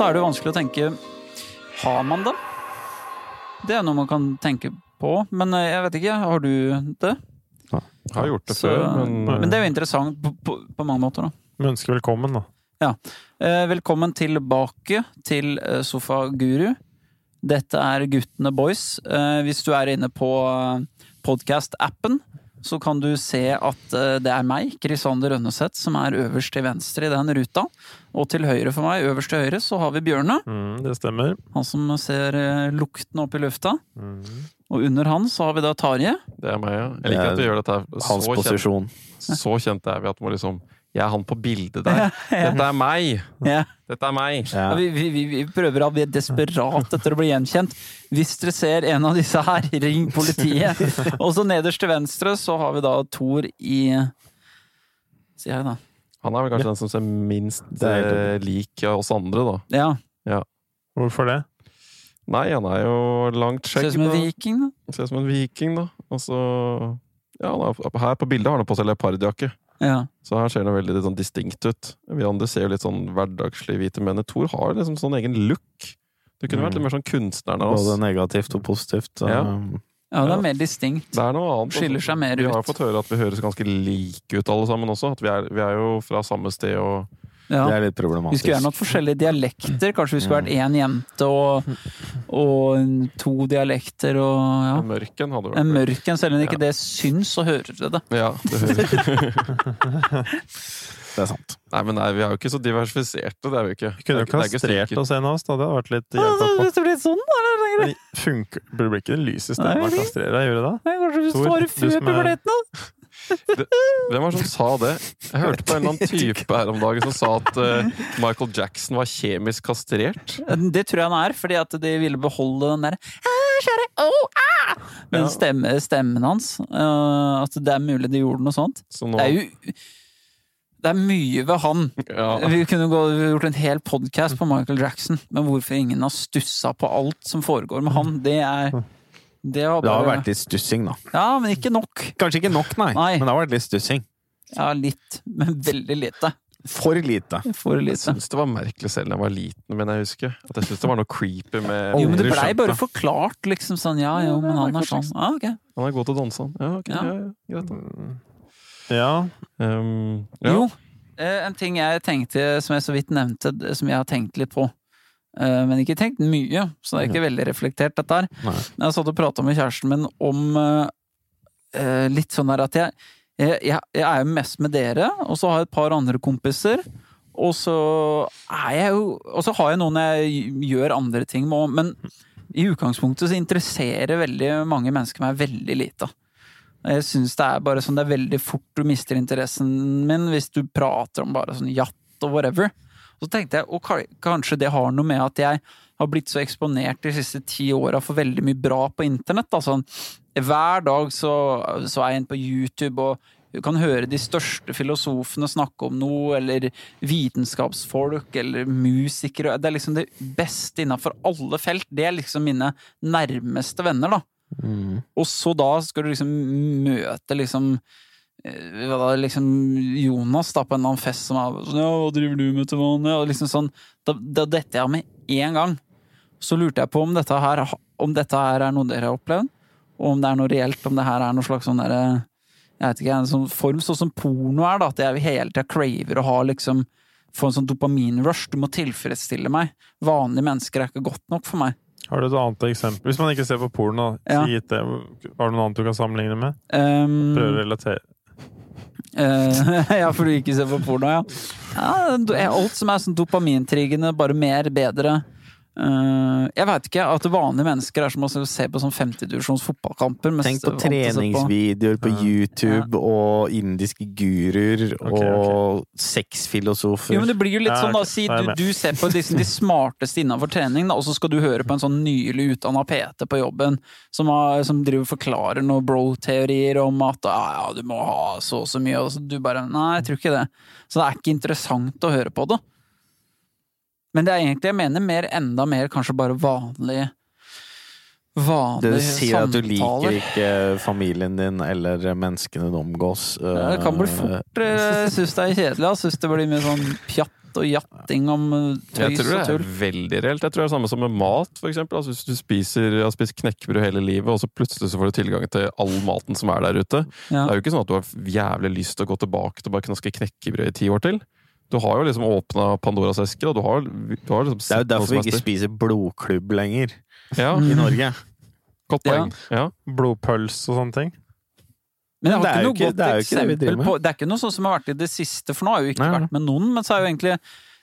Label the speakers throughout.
Speaker 1: så er det jo vanskelig å tenke Har man det? Det er noe man kan tenke på, men eh, jeg vet ikke. Har du det?
Speaker 2: Har gjort det
Speaker 1: Så-
Speaker 2: før, men,
Speaker 1: Men det er jo interessant på, på, på mange måter, da.
Speaker 3: Vi ønsker velkommen, da.
Speaker 1: Ja. velkommen tilbake til eh, Sofaguru. Dette er Guttene Boys. Eh, hvis du er inne på podkast-appen, så kan du se at eh, det er meg, Krisander Rønneseth, som er øverst til venstre i den ruta. Og til høyre for meg, øverst til høyre, så har vi Bjørne.
Speaker 3: Mm, det stemmer.
Speaker 1: Han som ser eh, lukten opp i lufta.
Speaker 3: Mm.
Speaker 1: Og under han så har vi da Tarje.
Speaker 2: det er meg, ja. Jeg liker
Speaker 4: er
Speaker 2: at du gjør dette her.
Speaker 4: Hans
Speaker 2: Så kjent, så kjent er vi at må liksom Jeg er han på bildet der. Dette er meg! Dette er meg!
Speaker 4: Ja.
Speaker 1: Ja, vi, vi, vi, prøver av, vi er desperat etter å bli gjenkjent. Hvis dere ser en av disse her, ring politiet! Og så nederst til venstre så har vi da Thor i Sier jeg, da.
Speaker 2: Han er vel kanskje den som ser minst eh, lik oss andre, da.
Speaker 1: Ja.
Speaker 3: Hvorfor det?
Speaker 2: Nei, han er jo langt
Speaker 1: Ser ut som en viking, da.
Speaker 2: Ser ut som en viking, da. Og så Ja, er, her på bildet har han på seg leopardjakke.
Speaker 1: Ja.
Speaker 2: Så her ser det veldig litt sånn distinkt ut. Vi andre ser jo litt sånn hverdagslige hvite menn. Thor har liksom sånn egen look. Du kunne vært litt mer sånn kunstneren av oss.
Speaker 4: Både negativt og positivt. så-
Speaker 2: Ja.
Speaker 1: ja, det er mer distinkt.
Speaker 2: Det er noe annet. altså.
Speaker 1: Skiller seg mer ut.
Speaker 2: Vi har fått høre at vi høres ganske like ut alle sammen også. At vi er, vi er jo fra samme sted og
Speaker 1: Ja.
Speaker 4: Det er litt
Speaker 1: Vi skulle gjerne hatt forskjellige dialekter. Kanskje vi skulle vært én jente og, og to dialekter og ja.
Speaker 2: en mørken hadde vært
Speaker 1: En mørken, selv om ikke det syns, så hører dere det.
Speaker 2: Ja, det hører
Speaker 4: Det er sant.
Speaker 2: Nei, men nei, vi er jo ikke så diversifiserte. Det er vi ikke.
Speaker 3: Vi kunne jo
Speaker 2: Det er det er
Speaker 3: kastrert oss en av oss, da. Det hadde vært litt hjelp på.
Speaker 1: Det blir sånn, da.
Speaker 3: Men funker Burde blir ikke det lyse stemma
Speaker 1: Nei,
Speaker 3: å
Speaker 1: det-
Speaker 3: kastrere gjør det da?
Speaker 1: Kanskje vi
Speaker 3: står
Speaker 1: svarer før
Speaker 3: som da?
Speaker 1: puberteten?
Speaker 2: Hvem var det som sa det? Jeg hørte på en eller annen type her om dagen som sa at uh, Michael Jackson var kjemisk kastrert.
Speaker 1: Det tror jeg han er, fordi at de ville beholde den der «Ah, kjære, oh, ah!» Den stemme, stemmen hans. Uh, at det er mulig de gjorde noe sånt.
Speaker 2: Så nå
Speaker 1: Det er jo Det er mye ved han.
Speaker 2: ja,
Speaker 1: Vi kunne gå, gjort en hel podkast på Michael Jackson, men hvorfor ingen har stussa på alt som foregår med han, det er Det har
Speaker 4: Det har vært litt stussing, da.
Speaker 1: Ja, men ikke nok.
Speaker 4: Kanskje ikke nok, nei,
Speaker 1: Nei.
Speaker 4: men det har vært litt stussing.
Speaker 1: Ja, litt, men veldig lite.
Speaker 4: For lite.
Speaker 1: For
Speaker 2: Jeg
Speaker 1: lite.
Speaker 2: syns det var merkelig selv da jeg var liten, men jeg husker. At jeg syns det var noe creepy med
Speaker 1: Jo, men det blei bare forklart, liksom sånn ja, jo, men han er sånn. Ja, ok.
Speaker 2: Han er god til å danse, han. Ja, ok,
Speaker 1: Ja.
Speaker 2: ja, ja, greit. da.
Speaker 3: Ja.
Speaker 2: Um, ja.
Speaker 1: Jo, eh, en ting jeg tenkte, som jeg så vidt nevnte, som jeg har tenkt litt på. Eh, Men ikke tenkt mye, så det er ikke veldig reflektert, dette her.
Speaker 4: Nei.
Speaker 1: Men Jeg satt og prata med kjæresten min om eh, eh, litt sånn der at jeg, jeg, jeg er jo mest med dere, og så har jeg et par andre kompiser. Og så er jeg jo Og så har jeg noen jeg gjør andre ting med men i utgangspunktet så interesserer veldig mange mennesker meg veldig lite. Jeg syns det er bare sånn det er veldig fort du mister interessen min hvis du prater om bare sånn jatt og whatever. Så tenkte jeg, og kanskje det har noe med at jeg har blitt så eksponert de siste ti åra for veldig mye bra på internett. Da. Sånn, hver dag så, så er jeg inne på YouTube og du kan høre de største filosofene snakke om noe, eller vitenskapsfolk, eller musikere. Det er liksom det beste innafor alle felt. Det er liksom mine nærmeste venner, da.
Speaker 4: Mm.
Speaker 1: Og så da skal du liksom møte liksom liksom Jonas da på en eller annen fest som er sånn Ja, hva driver du med til vanlig? Og liksom sånn Da, da detter jeg med én gang. Så lurte jeg på om dette her Om dette her er noe dere har opplevd, og om det er noe reelt, om det her er noe slags sånn derre Jeg vet ikke, en sånn form sånn som porno er, da. At jeg hele tida craver å ha liksom Få en sånn dopaminrush. Du må tilfredsstille meg. Vanlige mennesker er ikke godt nok for meg.
Speaker 3: Har du et annet eksempel? Hvis man ikke ser på porno,
Speaker 1: Ja.
Speaker 3: det. har du noe annet du kan sammenligne med?
Speaker 1: Um,
Speaker 3: Prøve å relatere.
Speaker 1: Eh, ja, for du ikke ser på porno, ja. ja alt som er sånn dopamintriggende, bare mer, bedre. Eh, jeg veit ikke. At vanlige mennesker er som å se på sånn femtedivisjons fotballkamper. mens
Speaker 4: Tenk på treningsvideoer på
Speaker 3: Ja.
Speaker 4: YouTube og indiske guruer
Speaker 3: okay,
Speaker 4: og sexfilosofer.
Speaker 1: Jo, men det blir jo litt
Speaker 3: Ja,
Speaker 1: sånn, da. Si du, du ser på liksom de smarteste innenfor trening, da, og så skal du høre på en sånn nylig utdanna PT på jobben som, har, som driver forklarer noen bro-teorier om at ja, ja, du må ha så og så mye, og så du bare Nei, jeg tror ikke det. Så det er ikke interessant å høre på det. Men det er egentlig, jeg mener mer, enda mer kanskje bare vanlig
Speaker 4: Det
Speaker 1: Vanlige
Speaker 4: du sier at du liker ikke familien din eller menneskene du omgås.
Speaker 1: Ja, Det kan bli
Speaker 4: eh,
Speaker 1: fort Jeg syns det er kjedelig. Jeg syns det blir mye sånn pjatt og jatting om tøys
Speaker 2: og
Speaker 1: tull.
Speaker 2: Jeg
Speaker 1: tror
Speaker 2: det er veldig reelt. Jeg tror det er det samme som med mat, for eksempel. Altså, hvis du spiser, har spist knekkebrød hele livet, og så plutselig så får du tilgang til all maten som er der ute.
Speaker 1: Ja.
Speaker 2: Det er jo ikke sånn at du har jævlig lyst til å gå tilbake til å bare knaske knekkebrød i ti år til. Du har jo liksom åpna Pandoras eske, og du har, du har liksom
Speaker 4: Det er jo derfor vi ikke spiser blodklubb lenger
Speaker 2: Ja,
Speaker 4: i Norge.
Speaker 2: godt poeng. Ja.
Speaker 3: Blodpøls og sånne ting.
Speaker 1: Men
Speaker 4: det er
Speaker 1: ikke
Speaker 4: jo ikke- det er jo ikke det vi driver med.
Speaker 1: på Det er ikke noe sånn som har vært i det siste, for nå har jeg jo ikke
Speaker 4: nei.
Speaker 1: vært med noen, men så er jo egentlig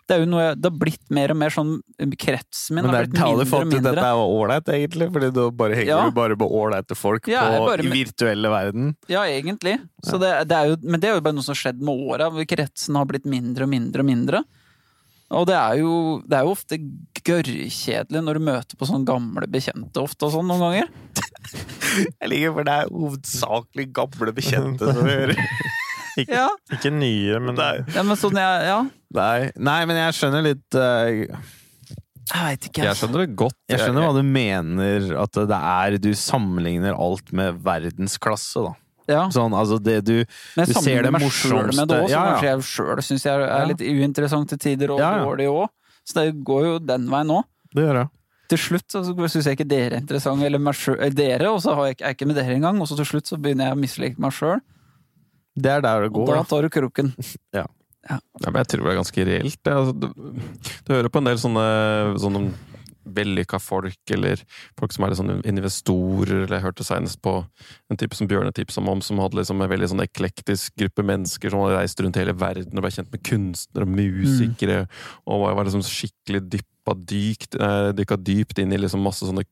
Speaker 1: det er jo noe jeg, det har blitt mer og mer sånn Kretsen min
Speaker 4: Men det
Speaker 1: har
Speaker 4: er
Speaker 1: blitt
Speaker 4: da du
Speaker 1: mindre
Speaker 4: fått
Speaker 1: og
Speaker 4: ut dette
Speaker 1: mindre.
Speaker 4: er ålreit, egentlig. Fordi da bare henger
Speaker 1: Ja.
Speaker 4: du bare på ålreite folk
Speaker 1: Ja,
Speaker 4: på,
Speaker 1: bare
Speaker 4: i virtuelle verden.
Speaker 1: Ja, egentlig. Så det, det er jo, men det er jo bare noe som har skjedd med åra. hvor Kretsen har blitt mindre og mindre og mindre. Og det er jo, det er jo ofte gørrkjedelig når du møter på sånne gamle bekjente ofte og sånn noen ganger.
Speaker 4: Jeg liker, for det er hovedsakelig gamle bekjente som vi hører.
Speaker 3: Ikke,
Speaker 1: Ja,
Speaker 3: ikke nye, men
Speaker 4: Nei.
Speaker 1: ja men sånn jeg, ja.
Speaker 4: Nei, nei, men jeg skjønner litt uh...
Speaker 1: Jeg veit ikke.
Speaker 2: Jeg skjønner det godt.
Speaker 4: Jeg skjønner hva du mener, at det er Du sammenligner alt med verdensklasse, da.
Speaker 1: Ja.
Speaker 4: Sånn, altså det du
Speaker 1: Men jeg
Speaker 4: du ser det
Speaker 1: sjøl med det også,
Speaker 4: Ja, ja.
Speaker 1: kanskje jeg sjøl syns jeg er litt uinteressant til tider, og dårlig òg. Så det går jo den veien òg.
Speaker 4: Det gjør jeg.
Speaker 1: Til slutt så syns jeg ikke dere er interessante, eller meg sjøl dere, og så er jeg ikke med dere engang. Og så til slutt så begynner jeg å mislike meg sjøl,
Speaker 4: Det er der det går.
Speaker 1: da
Speaker 4: Da.
Speaker 1: tar du kroken.
Speaker 2: Ja, men jeg tror det er ganske reelt. Det. Altså, du, du hører på en del sånne, sånne vellykka folk, eller folk som er litt sånn investorer, eller jeg hørte senest på en type som Bjørne tipsa meg om, som hadde liksom en veldig sånn eklektisk gruppe mennesker som hadde reist rundt hele verden og ble kjent med kunstnere og musikere, og var, var liksom skikkelig dyppa dykt, eh, dykka dypt inn i liksom masse sånne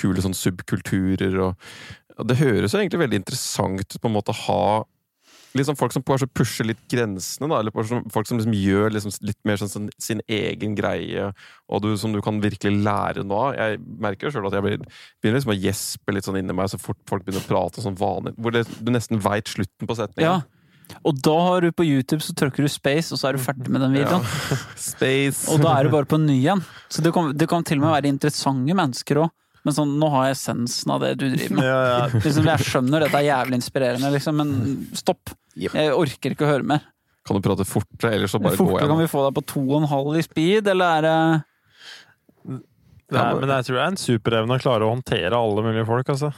Speaker 2: kule sånn subkulturer, og, og det høres jo egentlig veldig interessant ut på en måte å ha liksom folk som kanskje pusher litt grensene, da, eller folk som liksom gjør liksom litt mer sånn sin, sin egen greie, og du, som du kan virkelig lære noe av. Jeg merker jo sjøl at jeg blir, begynner liksom å gjespe litt sånn inni meg så fort folk begynner å prate sånn vanlig, hvor det, du nesten veit slutten på setningen.
Speaker 1: Ja. Og da har du på YouTube, så trykker du space, og så er du ferdig med den videoen.
Speaker 2: Space.
Speaker 1: Og da er du bare på ny igjen. Så det kan, det kan til og med være interessante mennesker òg. Men sånn, nå har jeg essensen av det du driver med.
Speaker 3: ja, ja.
Speaker 1: Liksom, jeg skjønner dette er jævlig inspirerende, liksom, men stopp. Jeg orker ikke å høre mer.
Speaker 2: Kan du prate fortere, eller så bare gå
Speaker 1: igjen? kan vi få deg på to og en halv i speed, eller er det
Speaker 3: er, men jeg tror det er en superevne å klare å håndtere alle mulige folk, altså.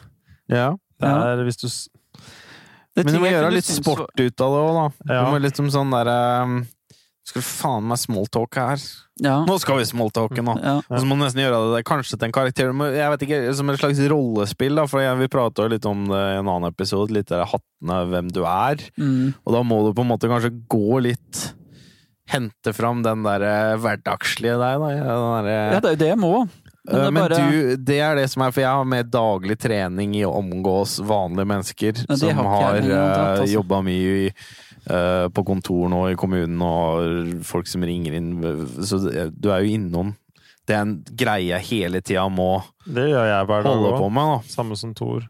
Speaker 4: Ja.
Speaker 3: Det er hvis du
Speaker 1: det
Speaker 4: Men du må gjøre litt sport ut av det òg, da.
Speaker 3: Ja.
Speaker 4: Du må liksom sånn derre Skal du faen meg smalltalke her?
Speaker 1: Ja.
Speaker 4: Nå skal vi smalltalke, nå!
Speaker 1: ja.
Speaker 4: Og så må du nesten gjøre det kanskje til en karakter. Jeg vet ikke, Som et slags rollespill, da. For jeg, vi prata litt om det i en annen episode. Litt der hattene, hvem du er.
Speaker 1: Mm.
Speaker 4: Og da må du på en måte kanskje gå litt Hente fram den der eh, hverdagslige deg, da. Der,
Speaker 1: ja, det er jo det jeg må. Men det
Speaker 4: Eh,
Speaker 1: er
Speaker 4: Men
Speaker 1: bare-
Speaker 4: du, det er det som er For jeg har med daglig trening i å omgås vanlige mennesker
Speaker 1: Ja,
Speaker 4: som
Speaker 1: har
Speaker 4: har
Speaker 1: altså.
Speaker 4: jobba mye i, eh, på kontor nå i kommunen, og folk som ringer inn Så du er jo innom Det er en greie jeg hele tida må
Speaker 3: Det gjør jeg hver dag
Speaker 4: holde på med. Da.
Speaker 3: Samme som Tor.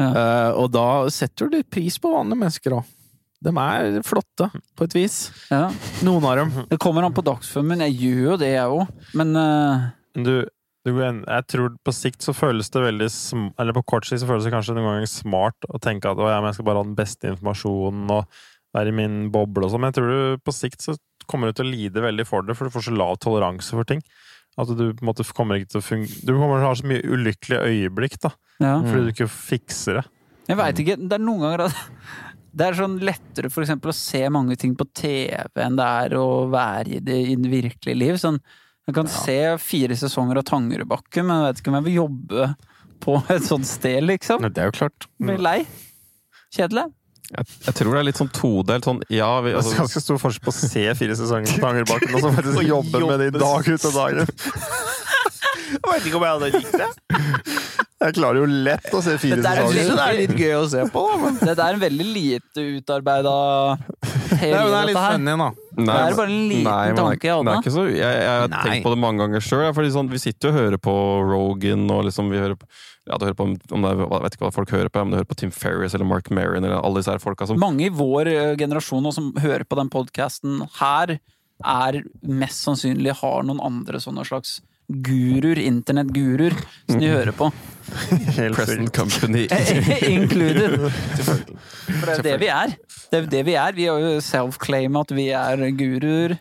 Speaker 4: Eh, og da setter du litt pris på vanlige mennesker òg. De er flotte, på et vis.
Speaker 1: Ja.
Speaker 4: Noen av dem.
Speaker 1: Det kommer an på dagsformen. Jeg gjør jo det, jeg òg. Men uh...
Speaker 3: Du, du, jeg tror på sikt så føles det veldig sm Eller på kort sikt så føles det kanskje noen ganger smart å tenke at å, ja, men jeg skal bare ha den beste informasjonen og være i min boble og sånn. Men jeg tror du på sikt så kommer du til å lide veldig for det, for du får så lav toleranse for ting. At du på en måte kommer ikke til å fungere Du kommer til å ha så mye ulykkelige øyeblikk, da.
Speaker 1: ja.
Speaker 3: Fordi du ikke fikser det.
Speaker 1: Jeg veit ikke. Det er noen ganger at det er sånn lettere for eksempel å se mange ting på TV enn det er å være i det, i det virkelige liv. Sånn, jeg kan se fire sesonger av Tangerudbakken, men jeg vet ikke om jeg vil jobbe på et sånt sted, liksom.
Speaker 4: Det er jo klart.
Speaker 1: Blir lei. Kjedelig.
Speaker 2: Jeg, jeg tror det er litt sånn todelt. Sånn, ja, vi,
Speaker 3: Det er
Speaker 2: altså,
Speaker 3: ganske stor forskjell på å se fire sesonger på Tangerbakken og så faktisk jobbe med det i dag ut og dag inn.
Speaker 4: Jeg veit ikke om jeg hadde likt det.
Speaker 3: Jeg klarer jo lett å se fire
Speaker 1: er
Speaker 3: sesonger.
Speaker 4: synes det er litt gøy å se på, da. Men
Speaker 1: Dette er en veldig lite utarbeida
Speaker 4: det
Speaker 1: teori,
Speaker 4: det er litt funny, da.
Speaker 1: Det er bare en liten
Speaker 2: Nei, men
Speaker 1: tanke jeg hadde.
Speaker 2: så, jeg, jeg har tenkt på det mange ganger sjøl. Sånn, vi sitter jo og hører på Rogan, og liksom vi hører på, ja, du hører på om det er, Jeg vet ikke hva folk hører på, om du hører på Tim Ferris eller Mark Maron eller alle disse her folka som
Speaker 1: Mange i vår eh, generasjon nå som hører på den podkasten her, er mest sannsynlig har noen andre sånne slags guruer, internettguruer, som de hører på.
Speaker 2: Present. Company
Speaker 1: Included. For det er det vi er. Det er det vi er. Vi har jo self-claim at vi er guruer.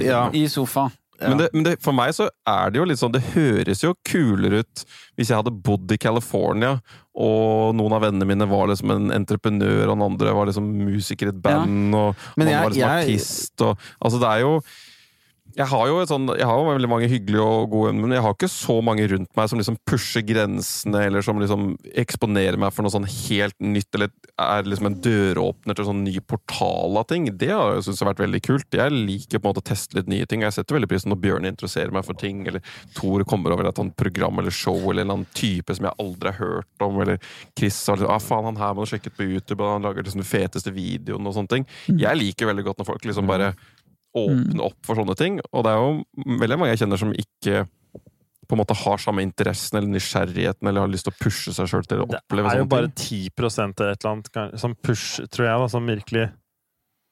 Speaker 4: Ja.
Speaker 1: I sofa.
Speaker 2: Men, det, men det, for meg så er det jo litt sånn Det høres jo kulere ut hvis jeg hadde bodd i California, og noen av vennene mine var liksom en entreprenør, og den andre var liksom musiker i et band, og han
Speaker 4: jeg-
Speaker 2: var liksom
Speaker 4: jeg-
Speaker 2: artist, og Altså, det er jo jeg har jo et sånn, jeg har jo veldig mange hyggelige og gode venner, men jeg har ikke så mange rundt meg som liksom pusher grensene, eller som liksom eksponerer meg for noe sånn helt nytt, eller er liksom en døråpner til sånn ny portal av ting. Det har jeg synes, har vært veldig kult. Jeg liker på en måte å teste litt nye ting. Jeg setter veldig pris på når Bjørn interesserer meg for ting, eller Tor kommer over et sånt program eller show, eller en eller annen type som jeg aldri har hørt om, eller Chris har liksom, ah, faen, han her må du sjekke ut på YouTube, og han lager liksom de feteste videoene og sånne ting. Jeg liker veldig godt når folk liksom bare åpne opp for sånne ting. Og det er jo veldig mange jeg kjenner som ikke på en måte har samme interessen eller nysgjerrigheten eller har lyst til å pushe seg sjøl til å oppleve sånne ting.
Speaker 3: Det er jo bare
Speaker 2: ting.
Speaker 3: 10 eller et eller annet som push, tror jeg, da, som virkelig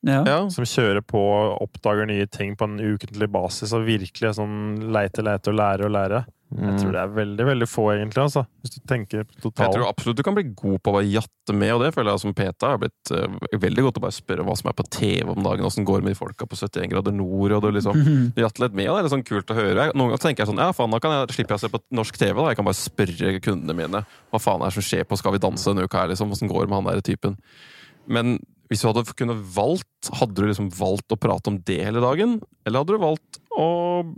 Speaker 1: Ja.
Speaker 3: Som kjører på og oppdager nye ting på en ukentlig basis og virkelig sånn leite, leite og lære og lære. Jeg tror det er veldig, veldig få, egentlig, altså. Hvis du tenker totalt.
Speaker 2: jeg tror absolutt du kan bli god på å bare jatte med, og det føler jeg som Peta har blitt uh, veldig godt å bare spørre hva som er på TV om dagen, åssen går det med de folka på 71 grader nord, og du liksom jatte litt med, og det er litt sånn kult å høre. Jeg- Noen ganger tenker jeg sånn, ja faen, da kan jeg, slipper jeg å se på norsk TV, da. Jeg kan bare spørre kundene mine hva faen er det som skjer på Skal vi danse denne uka her, liksom. Åssen går det med han der typen. Men hvis du hadde kunnet valgt, hadde du liksom valgt å prate om det hele dagen? Eller hadde du valgt å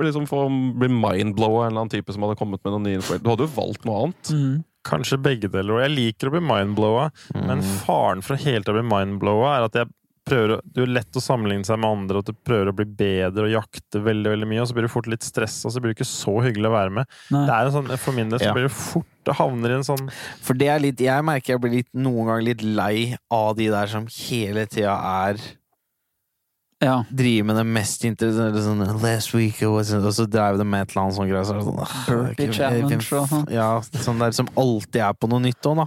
Speaker 2: liksom få bli mindblowa av en eller annen type som hadde kommet med noen nye info? Du hadde jo valgt noe annet.
Speaker 1: Mm.
Speaker 3: Kanskje begge deler. Og jeg liker å bli mindblowa, men faren for å hele å bli mindblowa er at jeg prøver å, Det er lett å sammenligne seg med andre, at du prøver å bli bedre og jakte veldig veldig mye, og så blir du fort litt stressa, så blir det ikke så hyggelig å være med.
Speaker 1: Nei.
Speaker 3: Det er en sånn, For min del så
Speaker 4: Ja.
Speaker 3: blir det fort Det havner i en sånn
Speaker 4: For det er litt Jeg merker jeg blir litt, noen ganger litt lei av de der som hele tida er
Speaker 1: Ja.
Speaker 4: Driver med det mest interessante sånn, Last week was Og så driver de med et eller annet sånt greier. Så sånn, ah,
Speaker 1: challenge og sånn.
Speaker 4: Ja, sånn der som alltid er på noe nytt òg, da.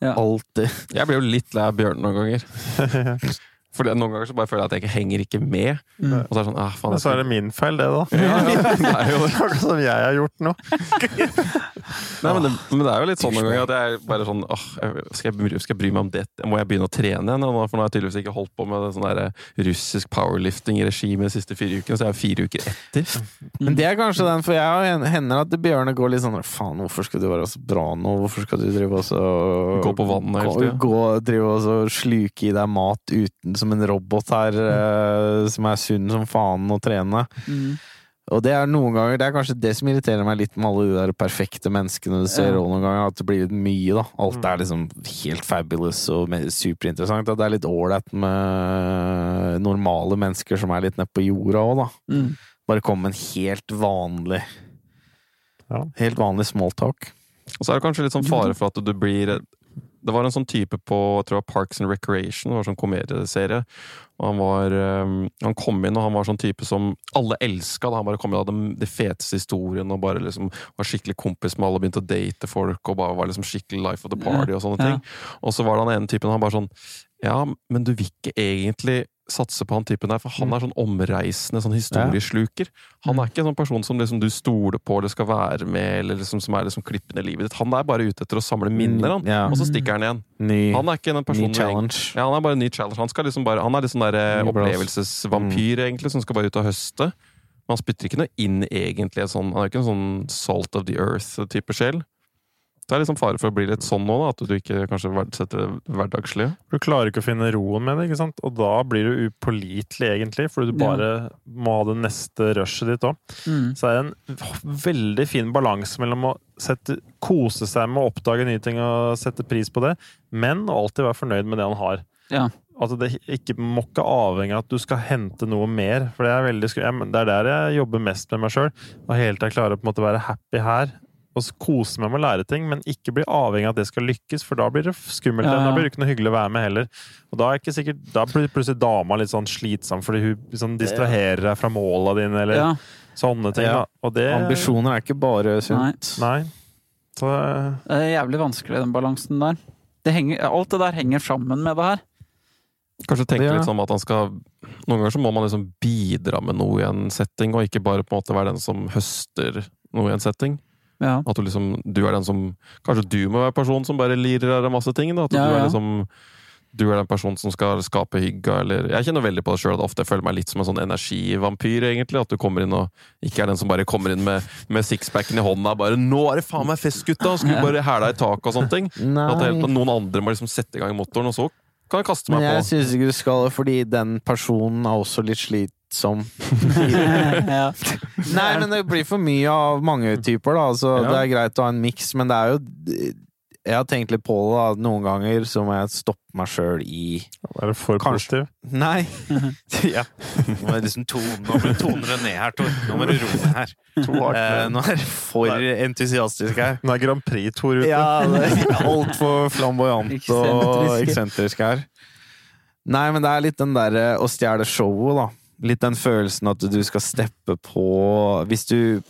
Speaker 1: Ja.
Speaker 4: Alltid.
Speaker 2: Jeg blir jo litt lei av Bjørn noen ganger. For noen ganger så bare føler jeg at jeg ikke henger ikke med.
Speaker 1: Mm.
Speaker 2: Og så er det sånn, ah, faen,
Speaker 3: Men så er det min feil, det, da.
Speaker 2: Ja, ja, det er jo noe
Speaker 3: Akkurat som jeg har gjort nå.
Speaker 2: Nei, men, det, men det er jo litt sånn noen ganger at jeg bare sånn åh, skal, jeg, bry- skal jeg bry meg om det? Må jeg begynne å trene igjen? For nå har jeg tydeligvis ikke holdt på med sånn der russisk powerlifting i regime de siste fire ukene, så jeg er fire uker etter.
Speaker 4: Men det er kanskje den, for jeg hender at Bjørne går litt sånn Faen, hvorfor skal du være så bra nå? Hvorfor skal du drive og så
Speaker 2: Gå på vannet hele
Speaker 4: tida? drive og så sluke i deg mat uten som en robot her, eh, som er sunn som faen å trene.
Speaker 1: Mm.
Speaker 4: Og det er noen ganger Det er kanskje det som irriterer meg litt med alle de der perfekte menneskene du ser
Speaker 1: Ja.
Speaker 4: noen ganger, at det blir litt mye, da. Alt
Speaker 3: Mm.
Speaker 4: er liksom helt fabulous og superinteressant. At det er litt ålreit med normale mennesker som er litt nede på jorda òg, da.
Speaker 1: Mm.
Speaker 4: Bare komme med en helt vanlig
Speaker 3: Ja.
Speaker 4: Helt vanlig smalltalk.
Speaker 2: Og så er det kanskje litt sånn fare for at du blir Det var en sånn type på jeg tror det var Parks and Recreation, det var sånn komedieserie. Og han var um, Han kom inn, og han var sånn type som alle elska. Han bare kom inn og hadde de feteste historiene og bare liksom var skikkelig kompis med alle, begynte å date folk og bare var liksom skikkelig life of the party og sånne
Speaker 1: Ja.
Speaker 2: ting. Og så var det han ene typen han bare sånn Ja, men du vil ikke egentlig satse på han typen der, for han er sånn omreisende sånn historiesluker. Han er ikke en sånn person som liksom du stoler på eller skal være med, eller liksom som er liksom klippende i livet ditt. Han er bare ute etter å samle minner, han.
Speaker 4: Ja.
Speaker 2: Og så stikker han igjen.
Speaker 4: Ny,
Speaker 2: Han er ikke den
Speaker 4: ny
Speaker 2: challenge. med- Ja, han er bare en ny challenge. Han, skal liksom bare, han er sånn der eh, opplevelsesvampyr, egentlig, som skal bare ut og høste. Men han spytter ikke noe inn, egentlig. Sånn, han er ikke en sånn salt of the earth-type sjel. Det er liksom fare for å bli litt sånn nå, da, at du ikke kanskje verdsetter det hverdagslige.
Speaker 3: Du klarer ikke å finne roen med det, ikke sant? og da blir du upålitelig, egentlig, fordi du
Speaker 1: Ja.
Speaker 3: bare må ha det neste rushet ditt òg.
Speaker 1: Mm.
Speaker 3: Så er det en veldig fin balanse mellom å sette, kose seg med å oppdage nye ting og sette pris på det, men å alltid være fornøyd med det han har.
Speaker 1: Ja.
Speaker 3: Altså det ikke, må ikke avhenge av at du skal hente noe mer. For det er, veldig, det er der jeg jobber mest med meg sjøl. Og hele tida klare å på en måte være happy her. Og kose meg med å lære ting, men ikke bli avhengig av at det skal lykkes, for da blir det skummelt.
Speaker 1: Ja, ja.
Speaker 3: Da blir det ikke noe hyggelig å være med heller. Og da er ikke sikkert, da blir plutselig dama litt sånn slitsom fordi hun liksom distraherer deg fra måla dine, eller
Speaker 1: ja.
Speaker 3: sånne ting.
Speaker 4: Ja.
Speaker 3: Da. Og det
Speaker 4: Ambisjoner er ikke bare sunt.
Speaker 3: Nei. Så
Speaker 1: Det er jævlig vanskelig, den balansen der. Det henger, alt det der henger sammen med det her.
Speaker 2: Kanskje tenke litt sånn at han skal Noen ganger så må man liksom bidra med noe i en setting, og ikke bare på en måte være den som høster noe i en setting.
Speaker 1: Ja.
Speaker 2: At du liksom Du er den som Kanskje du må være personen som bare lirer av deg masse ting. Da. At
Speaker 1: Ja,
Speaker 2: du
Speaker 1: ja.
Speaker 2: er liksom du er den personen som skal skape hygga, eller Jeg kjenner veldig på det sjøl at ofte jeg føler meg litt som en sånn energivampyr, egentlig. At du kommer inn og ikke er den som bare kommer inn med, med sixpacken i hånda bare 'Nå er det faen meg fest, gutta!' Skulle bare hæla i taket og sånne ting. At det, noen andre må liksom sette i gang motoren, og så kan jeg kaste meg Men
Speaker 4: jeg
Speaker 2: på.
Speaker 4: syns ikke du skal det, fordi den personen er også litt
Speaker 1: ja.
Speaker 4: Nei, men det blir for mye av mange typer, da. Altså,
Speaker 2: Ja.
Speaker 4: Det er greit å ha en miks, men det er jo Jeg har tenkt litt på det, da. Noen ganger så må jeg stoppe meg sjøl i
Speaker 3: Er det for
Speaker 4: Kanskje.
Speaker 3: positiv?
Speaker 4: Nei! ja. Nå må det liksom tone, nå blir du tone det ned her, Tor. Nå må du roe deg her. Eh, nå er det for entusiastisk her.
Speaker 3: Nå er Grand Prix-Tor ute.
Speaker 4: Ja, er altfor flamboyant og
Speaker 1: Eksentrisk.
Speaker 4: eksentrisk her. Nei, men det er litt den derre å stjele showet, da. Litt den følelsen at du skal steppe på Hvis du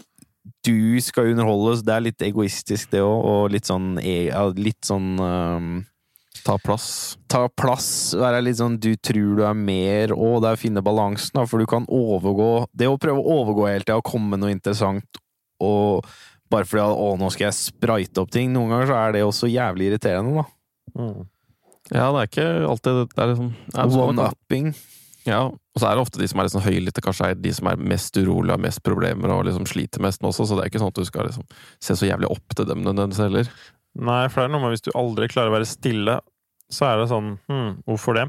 Speaker 4: du skal underholde, så det er litt egoistisk, det òg, og litt sånn e- Litt sånn um,
Speaker 2: Ta plass.
Speaker 4: Ta plass, være litt sånn du tror du er mer, og det er å finne balansen, for du kan overgå Det å prøve å overgå hele tida og komme med noe interessant, og bare fordi 'å, nå skal jeg sprite opp ting', noen ganger så er det også jævlig irriterende, da.
Speaker 3: Mm.
Speaker 2: Ja, det er ikke alltid det er liksom,
Speaker 4: One-upping.
Speaker 2: Ja, og så er det ofte de som er liksom høylytte, kanskje er de som er mest urolige, har mest problemer og liksom sliter mest nå også, så det er ikke sånn at du skal liksom se så jævlig opp til dem nødvendigvis heller.
Speaker 3: Nei, for det er noe med hvis du aldri klarer å være stille, så er det sånn hm, hvorfor det?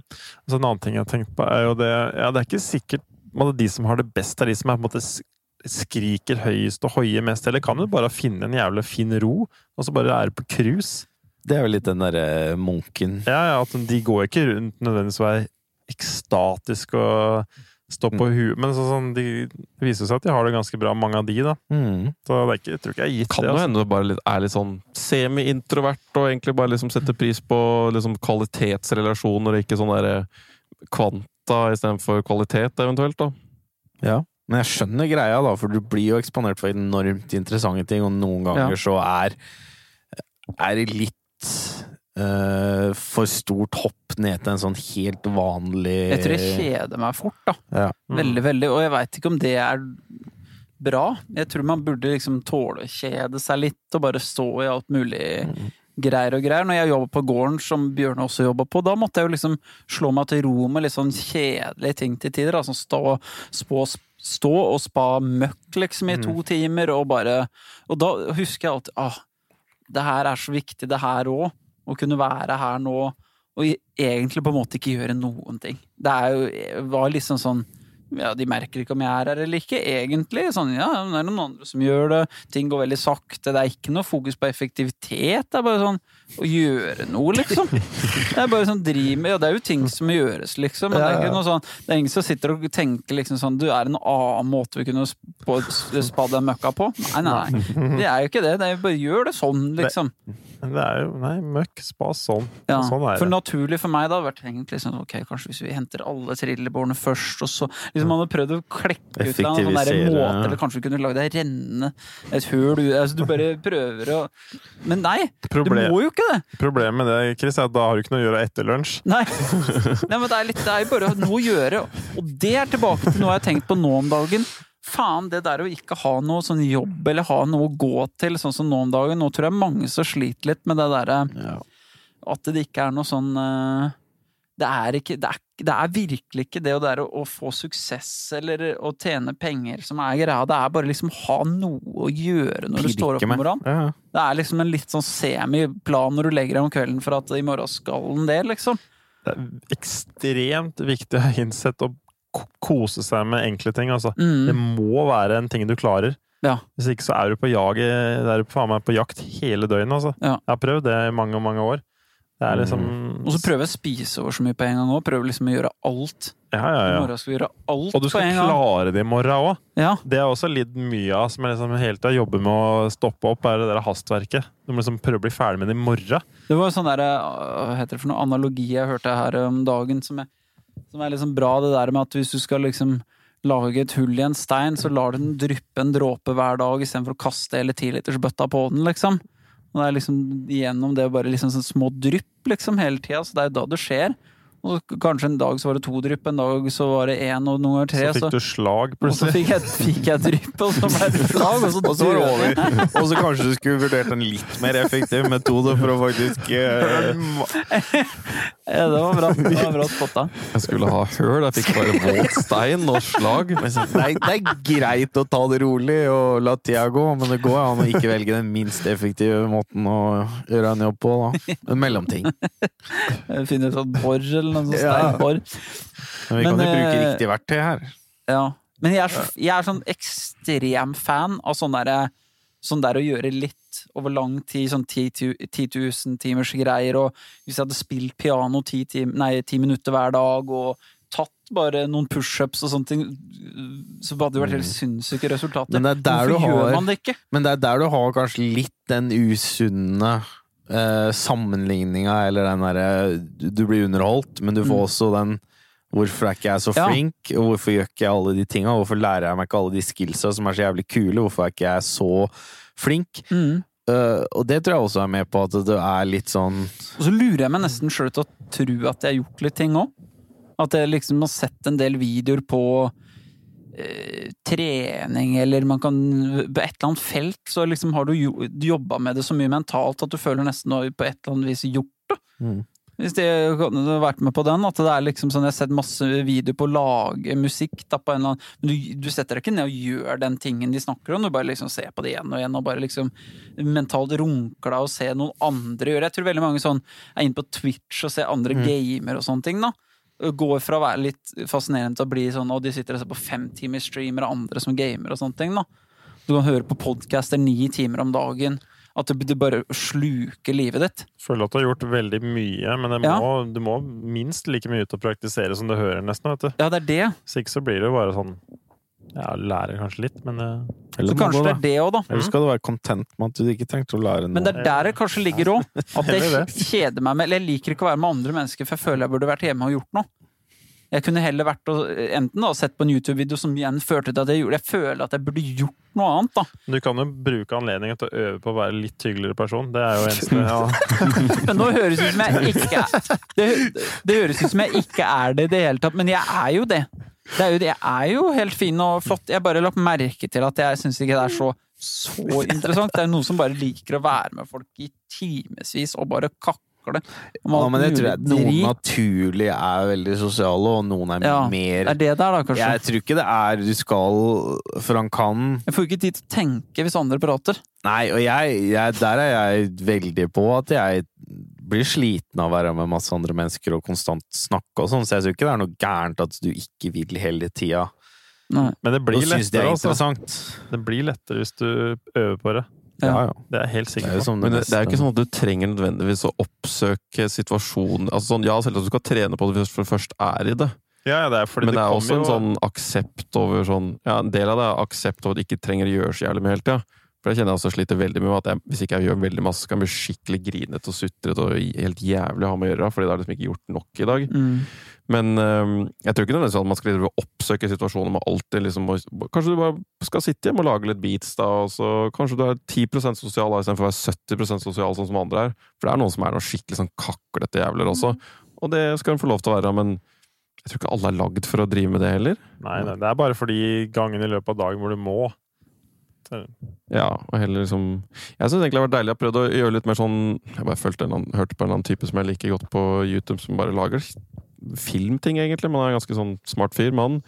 Speaker 3: Så en annen ting jeg har tenkt på, er jo det Ja, det er ikke sikkert at de som har det best, er de som er på en måte skriker høyest og hoier mest, eller kan du bare finne en jævla fin ro, og så bare er på cruise?
Speaker 4: Det er jo litt den derre munken.
Speaker 3: Ja, ja, at de går ikke rundt nødvendigvis og er ekstatiske og stå på huet, men så, sånn, de, det viser seg at de har det ganske bra, mange av de, da.
Speaker 4: Mm.
Speaker 3: Så det er ikke, jeg tror ikke jeg har gitt
Speaker 2: Kan
Speaker 3: det.
Speaker 2: jo
Speaker 3: Altså.
Speaker 2: hende du bare litt, er litt sånn semi-introvert og egentlig bare liksom setter pris på liksom kvalitetsrelasjoner og ikke sånn derre kvanta istedenfor kvalitet, eventuelt, da.
Speaker 4: Ja. Men jeg skjønner greia, da, for du blir jo eksponert for enormt interessante ting, og noen ganger
Speaker 2: Ja.
Speaker 4: så er er det litt eh, for stort hopp ned til en sånn helt vanlig
Speaker 1: Jeg tror jeg kjeder meg fort, da.
Speaker 4: Ja.
Speaker 3: Mm.
Speaker 1: Veldig, veldig. Og jeg veit ikke om det er bra. Jeg tror man burde liksom tåle å kjede seg litt og bare stå i alt mulig
Speaker 4: Mm.
Speaker 1: greier og greier. Når jeg jobba på gården, som Bjørne også jobba på, da måtte jeg jo liksom slå meg til ro med litt sånn kjedelige ting til tider. Altså stå, spå, stå og spa møkk liksom i to timer og bare Og da husker jeg alltid ah, det her er så viktig, det her òg. Å kunne være her nå og egentlig på en måte ikke gjøre noen ting. Det er jo, var liksom sånn ja, De merker ikke om jeg er her eller ikke, egentlig. Sånn, ja, det er noen andre som gjør det. Ting går veldig sakte. Det er ikke noe fokus på effektivitet. Det er bare sånn å gjøre noe, liksom. Det er bare sånn driv med Ja, det er jo ting som gjøres, liksom. Men det er ikke noe sånn Det er ingen som sitter og tenker liksom sånn Du, er det en annen måte vi kunne spadd den møkka på? Nei, nei, nei. Det er jo ikke det. Det er jo bare gjør det sånn, liksom.
Speaker 3: Det, det er jo Nei, møkk, spa sånn.
Speaker 1: Ja,
Speaker 3: Sånn er
Speaker 1: for naturlig for meg da hadde vært egentlig liksom, ok, kanskje hvis vi henter alle trillebårene først, og så liksom man hadde prøvd å klekke ut en sånn måte, eller kanskje vi kunne lagd ei renne, et høl altså du bare prøver å Men nei, du må jo ikke det!
Speaker 3: Problemet med det, Chris, er at da har du ikke noe å gjøre etter lunsj.
Speaker 1: Nei. nei, men det er, litt, det er jo bare noe å gjøre, og det er tilbake til noe jeg har tenkt på nå om dagen. Faen, det der å ikke ha noe sånn jobb eller ha noe å gå til, sånn som nå om dagen. Nå tror jeg mange som sliter litt med det derre
Speaker 4: Ja.
Speaker 1: At det ikke er noe sånn eh, Det er ikke Det er, det er virkelig ikke det det å, å få suksess eller å tjene penger som er greia. Det er bare liksom ha noe å gjøre når du står opp om morgenen.
Speaker 4: Ja.
Speaker 1: Det er liksom en litt sånn semiplan når du legger deg om kvelden for at i morgen skal den det, liksom.
Speaker 3: Det er ekstremt viktig å ha innsett å kose seg med enkle ting. Altså. Det
Speaker 1: Mm.
Speaker 3: må være en ting du klarer.
Speaker 1: Ja.
Speaker 3: Hvis ikke så er du på jaget, er du faen meg på jakt hele døgnet. Altså.
Speaker 1: Ja.
Speaker 3: Jeg har prøvd det i mange mange år. Det er liksom
Speaker 1: Og så prøver jeg å spise over så mye på en gang òg. Prøver liksom å gjøre alt.
Speaker 3: Ja, ja,
Speaker 1: I
Speaker 3: ja.
Speaker 1: morgen skal vi gjøre alt
Speaker 3: Og du
Speaker 1: på
Speaker 3: skal
Speaker 1: en gang.
Speaker 3: klare det i morgen òg.
Speaker 1: Ja.
Speaker 3: Det er også litt mye av som jeg liksom hele tida jobber med å stoppe opp, er det der hastverket. Du må liksom prøve å bli ferdig med det i morgen.
Speaker 1: Det var sånn der, hva heter det for noe analogi jeg hørte her om dagen, som er, som er liksom bra, det der med at hvis du skal liksom lage et hull i en stein, så lar du den dryppe en dråpe hver dag istedenfor å kaste hele tilitersbøtta på den, liksom. Og det er liksom gjennom det bare liksom sånn små drypp, liksom, hele tida, så det er jo da det skjer. Og kanskje en dag så var det to drypp, en dag så var det én, og noen ganger tre.
Speaker 3: Så fikk du slag, plutselig.
Speaker 1: og så fikk jeg, fikk jeg drypp, og så ble det slag, og så,
Speaker 4: Og så var det over. Og så kanskje du skulle vurdert en litt mer effektiv metode for å faktisk eh,
Speaker 1: Ja, det var bra, det var bra spotta.
Speaker 2: Jeg skulle ha høl, jeg fikk bare våt stein og slag.
Speaker 4: Nei, det, er, greit å ta det rolig og la tida gå, men det går an å ikke velge den minst effektive måten å gjøre en jobb på. da. En mellomting.
Speaker 1: Finne ut at bor eller noe sånt
Speaker 4: Ja.
Speaker 1: steinbor.
Speaker 4: Men vi kan jo bruke
Speaker 1: eh,
Speaker 4: riktig verktøy her.
Speaker 1: Ja. Men jeg er, jeg er sånn ekstrem fan av sånn derre Sånn der å gjøre litt over lang tid, sånn 10 000 timers greier, og hvis jeg hadde spilt piano 10, tim, nei, 10 minutter hver dag, og tatt bare noen pushups og sånne ting, så hadde det vært helt sinnssyke resultater.
Speaker 4: Mm. Men det er der
Speaker 1: Hvorfor
Speaker 4: du
Speaker 1: gjør man det ikke?
Speaker 4: Men det er der du har kanskje litt den usunne eh, sammenligninga, eller den derre du, du blir underholdt, men du får
Speaker 1: Mm.
Speaker 4: også den Hvorfor er ikke jeg så
Speaker 1: Ja.
Speaker 4: flink, og hvorfor gjør ikke jeg alle de tinga? Hvorfor lærer jeg meg ikke alle de skillsa som er så jævlig kule? Hvorfor er ikke jeg så flink?
Speaker 1: Mm.
Speaker 4: Uh, og det tror jeg også er med på at det er litt sånn
Speaker 1: Og så lurer jeg meg nesten sjøl til å tro at jeg har gjort litt ting òg. At jeg liksom har sett en del videoer på eh, trening, eller man kan På et eller annet felt så liksom har du jo, jobba med det så mye mentalt at du føler nesten noe på et eller annet vis gjort det.
Speaker 4: Mm.
Speaker 1: Hvis de har vært med på den, at det er liksom sånn Jeg har sett masse videoer på å lage musikk da på en eller annen Men du, du setter deg ikke ned og gjør den tingen de snakker om, du bare liksom ser på det igjen og igjen og bare liksom mentalt runker deg og ser noen andre gjøre. Jeg tror veldig mange sånn er inne på Twitch og ser andre
Speaker 4: Mm.
Speaker 1: gamer og sånne ting, da. Går fra å være litt fascinerende til å bli sånn og de sitter og ser på fem timers streamer av andre som gamer og sånne ting, da. Du kan høre på podcaster ni timer om dagen. At det, det bare sluker livet ditt.
Speaker 3: Føler at du har gjort veldig mye, men det
Speaker 1: Ja.
Speaker 3: du må minst like mye ut og praktisere som du hører, nesten. vet du.
Speaker 1: Ja, det er det.
Speaker 3: Så ikke så blir det jo bare sånn Ja, lærer kanskje litt, men eh,
Speaker 4: Eller,
Speaker 1: Så kanskje det er det òg, da.
Speaker 4: Eller skal du være content med at du ikke trengte å lære noe?
Speaker 1: Men det er der det kanskje ligger òg. At
Speaker 3: jeg
Speaker 1: det kjeder meg med Eller jeg liker ikke å være med andre mennesker, for jeg føler jeg burde vært hjemme og gjort noe. Jeg kunne heller vært og, enten da, sett på en YouTube-video som igjen førte til at jeg gjorde Jeg føler at jeg burde gjort noe annet, da.
Speaker 3: du kan jo bruke anledningen til å øve på å være litt hyggeligere person. Det er jo eneste ja.
Speaker 1: Men nå høres det ut som jeg ikke er det, det høres ut som jeg ikke er det i det hele tatt, men jeg er jo det. Det, er jo. Jeg er jo helt fin og flott. Jeg bare lagt merke til at jeg syns ikke det er så så interessant. Det er noen som bare liker å være med folk i timevis og bare kakle. Om
Speaker 4: Ja, men jeg tror jeg noen naturlig er veldig sosiale, og noen er
Speaker 1: Ja,
Speaker 4: mer
Speaker 1: er det der, da, kanskje.
Speaker 4: Jeg tror ikke det er du skal For han kan
Speaker 1: Jeg får ikke tid til å tenke hvis andre prater.
Speaker 4: Nei, og jeg, jeg Der er jeg veldig på at jeg blir sliten av å være med masse andre mennesker og konstant snakke og sånn, så jeg tror ikke det er noe gærent at du ikke vil hele tida
Speaker 1: Nei.
Speaker 3: Men det blir
Speaker 4: lettere, det
Speaker 3: altså. Det blir lettere hvis du øver på det.
Speaker 1: Ja.
Speaker 4: Ja, ja.
Speaker 3: Det er jeg helt
Speaker 4: Det
Speaker 3: sikker
Speaker 4: er
Speaker 3: på.
Speaker 4: som
Speaker 2: det, det er jo ikke sånn at du trenger nødvendigvis å oppsøke situasjonen altså sånn, Ja, selv om du skal trene på det hvis du først er i det,
Speaker 3: Ja, ja, det er fordi
Speaker 2: men det er også en
Speaker 3: jo-
Speaker 2: sånn aksept over sånn Ja, en del av det er aksept over at du ikke trenger å gjøre så jævlig mye hele tida. For jeg kjenner jeg også sliter veldig med at jeg, hvis ikke jeg gjør veldig masse, så kan jeg bli skikkelig grinete og sutrete og helt jævlig å ha med å gjøre, fordi det har liksom ikke gjort nok i dag.
Speaker 1: Mm.
Speaker 2: Men øhm, jeg tror ikke nødvendigvis at man skal oppsøke situasjoner med alltid liksom Kanskje du bare skal sitte hjemme og lage litt beats, da, og så kanskje du er 10% sosial da, istedenfor å være 70% sosial, sånn som andre er. For det er noen som er noe skikkelig sånn kaklete jævler også. Og det skal hun få lov til å være, men jeg tror ikke alle er lagd for å drive med det heller.
Speaker 3: Nei, nei, det er bare for de gangene i løpet av dagen hvor du må.
Speaker 2: Ja, og heller liksom Jeg syns egentlig det har vært deilig. Jeg har prøvd å gjøre litt mer sånn Jeg bare følte en, annen- hørte på en annen type som jeg liker godt på YouTube, som bare lager filmting, egentlig. Man er en ganske sånn smart fyr. Men han,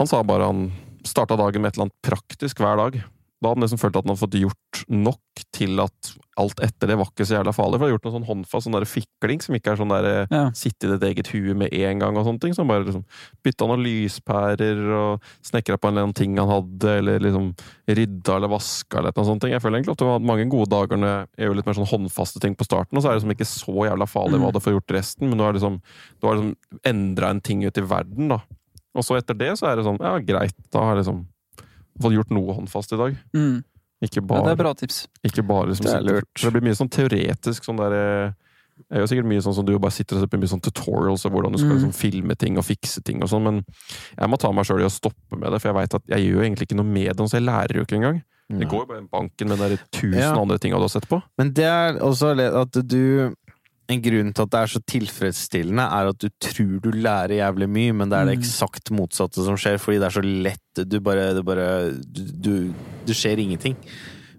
Speaker 2: han sa bare han starta dagen med et eller annet praktisk hver dag. Da hadde han liksom følt at han hadde fått gjort nok til at alt etter det var ikke så jævla farlig. For han har gjort noe sånn håndfast, sånn der fikling, som ikke er sånn der
Speaker 1: Ja.
Speaker 2: sitte i ditt eget hue med en gang og sånne ting. Så han bare liksom bytta noen lyspærer og snekra på en eller annen ting han hadde, eller liksom rydda eller vaska eller noe sånt. Jeg føler egentlig at han hatt mange gode dager når jeg gjør litt mer sånn håndfaste ting på starten, og så er det liksom ikke så jævla farlig hva
Speaker 1: Mm.
Speaker 2: du får gjort resten, men du har liksom, du har liksom endra en ting ut i verden, da. Og så etter det så er det sånn, ja greit, da har liksom fått gjort noe håndfast i dag.
Speaker 1: Mm.
Speaker 2: Ikke
Speaker 1: Ja, det er bra tips.
Speaker 2: ikke bare liksom
Speaker 4: Det er lurt.
Speaker 2: Det blir mye sånn teoretisk sånn der Det Jeg gjør sikkert mye sånn som du bare sitter og ser på mye sånn tutorials og hvordan du skal
Speaker 1: Mm.
Speaker 2: liksom filme ting og fikse ting og sånn, men jeg må ta meg sjøl i å stoppe med det, for jeg veit at jeg gjør egentlig ikke noe med det, så jeg lærer jo ikke engang. Det går jo bare i banken med de tusen
Speaker 4: Ja.
Speaker 2: andre tinga du har sett på.
Speaker 4: Men det er også at du en grunn til at det er så tilfredsstillende, er at du tror du lærer jævlig mye, men det er det
Speaker 1: Mm.
Speaker 4: eksakt motsatte som skjer, fordi det er så lett. Du bare, det bare du, du, Det skjer ingenting.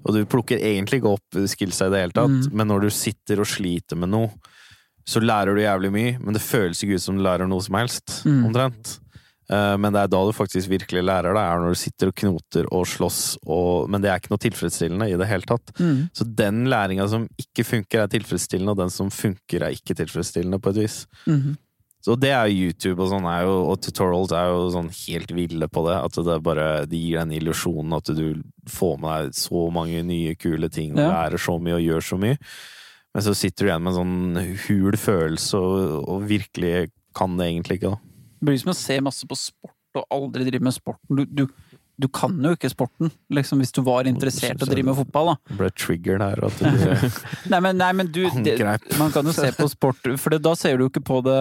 Speaker 4: Og du plukker egentlig ikke opp skillsa i det hele tatt,
Speaker 1: Mm.
Speaker 4: men når du sitter og sliter med noe, så lærer du jævlig mye, men det føles ikke ut som du lærer noe som helst,
Speaker 1: Mm.
Speaker 4: omtrent. Eh, Men det er da du faktisk virkelig lærer det, er når du sitter og knoter og slåss, og, men det er ikke noe tilfredsstillende i det hele tatt.
Speaker 1: Mm.
Speaker 4: Så den læringa som ikke funker, er tilfredsstillende, og den som funker, er ikke tilfredsstillende, på et vis.
Speaker 1: Mm.
Speaker 4: Så det er jo YouTube og sånn, jo, og tutorials er jo sånn helt ville på det. At det bare det gir den illusjonen at du får med deg så mange nye, kule ting og
Speaker 1: Ja.
Speaker 4: lærer så mye og gjør så mye. Men så sitter du igjen med en sånn hul følelse, og, og virkelig kan det egentlig ikke, da.
Speaker 1: Det blir som å se masse på sport og aldri drive med sporten. Du, du, du kan jo ikke sporten, liksom, hvis du var interessert i å drive med fotball, da.
Speaker 4: Ble triggeren her, at du
Speaker 1: Nei, men, nei, men du det, Man kan jo se på sport, for da ser du jo ikke på det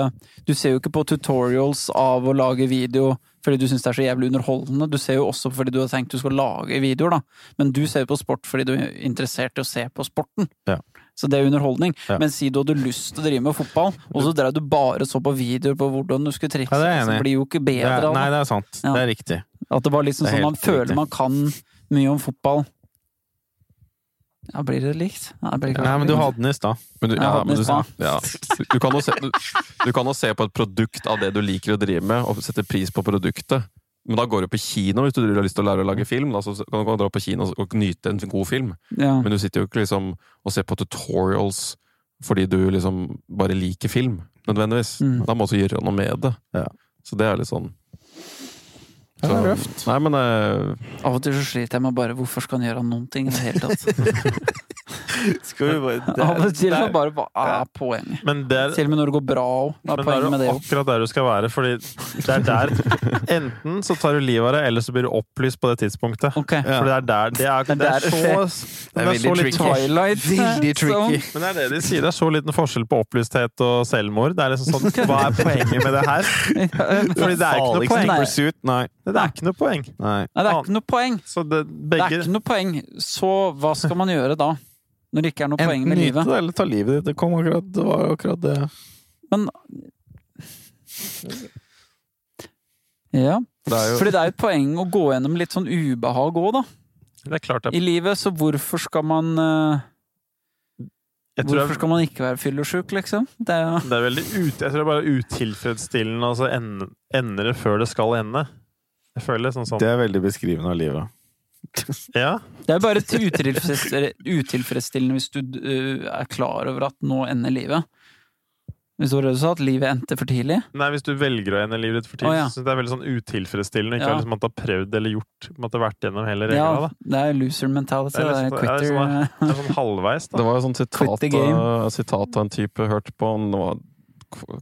Speaker 1: Du ser jo ikke på tutorials av å lage video fordi du syns det er så jævlig underholdende. Du ser jo også fordi du har tenkt du skal lage videoer, da. Men du ser jo på sport fordi du er interessert i å se på sporten.
Speaker 4: Ja.
Speaker 1: Så det er underholdning.
Speaker 4: Ja.
Speaker 1: Men si du hadde lyst til å drive med fotball, og så drev du bare så på videoer på hvordan du skulle trikse,
Speaker 4: Ja, det
Speaker 1: så blir jo ikke
Speaker 4: det
Speaker 1: bedre
Speaker 4: er, Nei,
Speaker 1: det.
Speaker 4: det er sant.
Speaker 1: Ja.
Speaker 4: Det er riktig.
Speaker 1: At det bare liksom
Speaker 4: Det
Speaker 1: sånn man føler
Speaker 4: riktig.
Speaker 1: man kan mye om fotball. Ja, blir det likt? Nei, det blir ikke
Speaker 4: Nei, men du hadde den i stad.
Speaker 2: Du,
Speaker 1: Ja,
Speaker 2: du, ja. du, kan jo se, du, du kan jo se på et produkt av det du liker å drive med, og sette pris på produktet. Men da går du på kino hvis du har lyst til å lære å lage film. Da, så kan du dra på kino og nyte en god film.
Speaker 1: ja.
Speaker 2: Men du sitter jo ikke liksom og ser på tutorials fordi du liksom bare liker film, nødvendigvis.
Speaker 1: Mm.
Speaker 2: Da må du også gjøre noe med det.
Speaker 4: Ja.
Speaker 2: Så det er litt sånn
Speaker 4: Det er røft.
Speaker 2: Nei, men uh,
Speaker 1: Av og til så sliter jeg med bare hvorfor skal han gjøre noen ting i det hele tatt?
Speaker 4: Skal vi bare
Speaker 1: Av og til så
Speaker 3: det er-
Speaker 1: bare er poenget?
Speaker 3: Men det er,
Speaker 1: Til og med når det går bra òg.
Speaker 3: Men det er
Speaker 1: det?
Speaker 3: jo akkurat der du skal være, fordi det er der Enten så tar du livet av deg, eller så blir du opplyst på det tidspunktet.
Speaker 1: Okay.
Speaker 4: Ja.
Speaker 3: For det er der Det er,
Speaker 1: Det er
Speaker 3: det er så det er så litt.
Speaker 1: Twilight.
Speaker 4: Veldig tricky.
Speaker 1: sånn.
Speaker 3: Men det er det de sier. Det er så liten forskjell på opplysthet og selvmord. Det er liksom sånn, Hva er poenget med det her? Fordi det er ikke noe poeng.
Speaker 1: Nei.
Speaker 4: pursuit, nei.
Speaker 3: Det er ikke noe poeng.
Speaker 4: nei.
Speaker 1: Nei, det er ikke noe poeng.
Speaker 3: Så det,
Speaker 1: Det er ikke noe poeng. Så hva skal man gjøre da? Når det ikke er noe poeng
Speaker 4: Enten
Speaker 1: med
Speaker 4: nyte
Speaker 1: livet.
Speaker 4: det, eller ta livet ditt. Det kom akkurat, det var akkurat det.
Speaker 1: Men Ja.
Speaker 2: det jo
Speaker 1: Fordi det er jo et poeng å gå gjennom litt sånn ubehag òg, da.
Speaker 3: Det er klart det
Speaker 1: I livet. Så hvorfor skal man eh,
Speaker 3: Jeg
Speaker 1: Hvorfor
Speaker 3: jeg,
Speaker 1: skal man ikke være fyllesyk, liksom? Det er jo
Speaker 3: det er veldig ut, jeg tror det er bare utilfredsstillende, altså så ender, ender det før det skal ende. Jeg føler sånn sånn
Speaker 4: Det er veldig beskrivende av livet.
Speaker 3: Ja.
Speaker 1: Det er bare utilfredsstillende, hvis du øh, er klar over at nå ender livet. Hvis var du sa, at livet endte for tidlig?
Speaker 3: Nei, hvis du velger å ende livet ditt for tidlig,
Speaker 1: oh, ja.
Speaker 3: så det er veldig sånn utilfredsstillende. Ikke
Speaker 1: Ja.
Speaker 3: liksom at du har prøvd eller gjort måtte vært gjennom hele regla. Ja,
Speaker 1: det er loser mentality.
Speaker 3: Det
Speaker 1: Det
Speaker 3: er
Speaker 1: er, quitter.
Speaker 3: det er sånn- Det er sånn halvveis, da.
Speaker 2: Det var jo sånn sitat,
Speaker 1: game.
Speaker 2: sitat av en type hørte på. Det var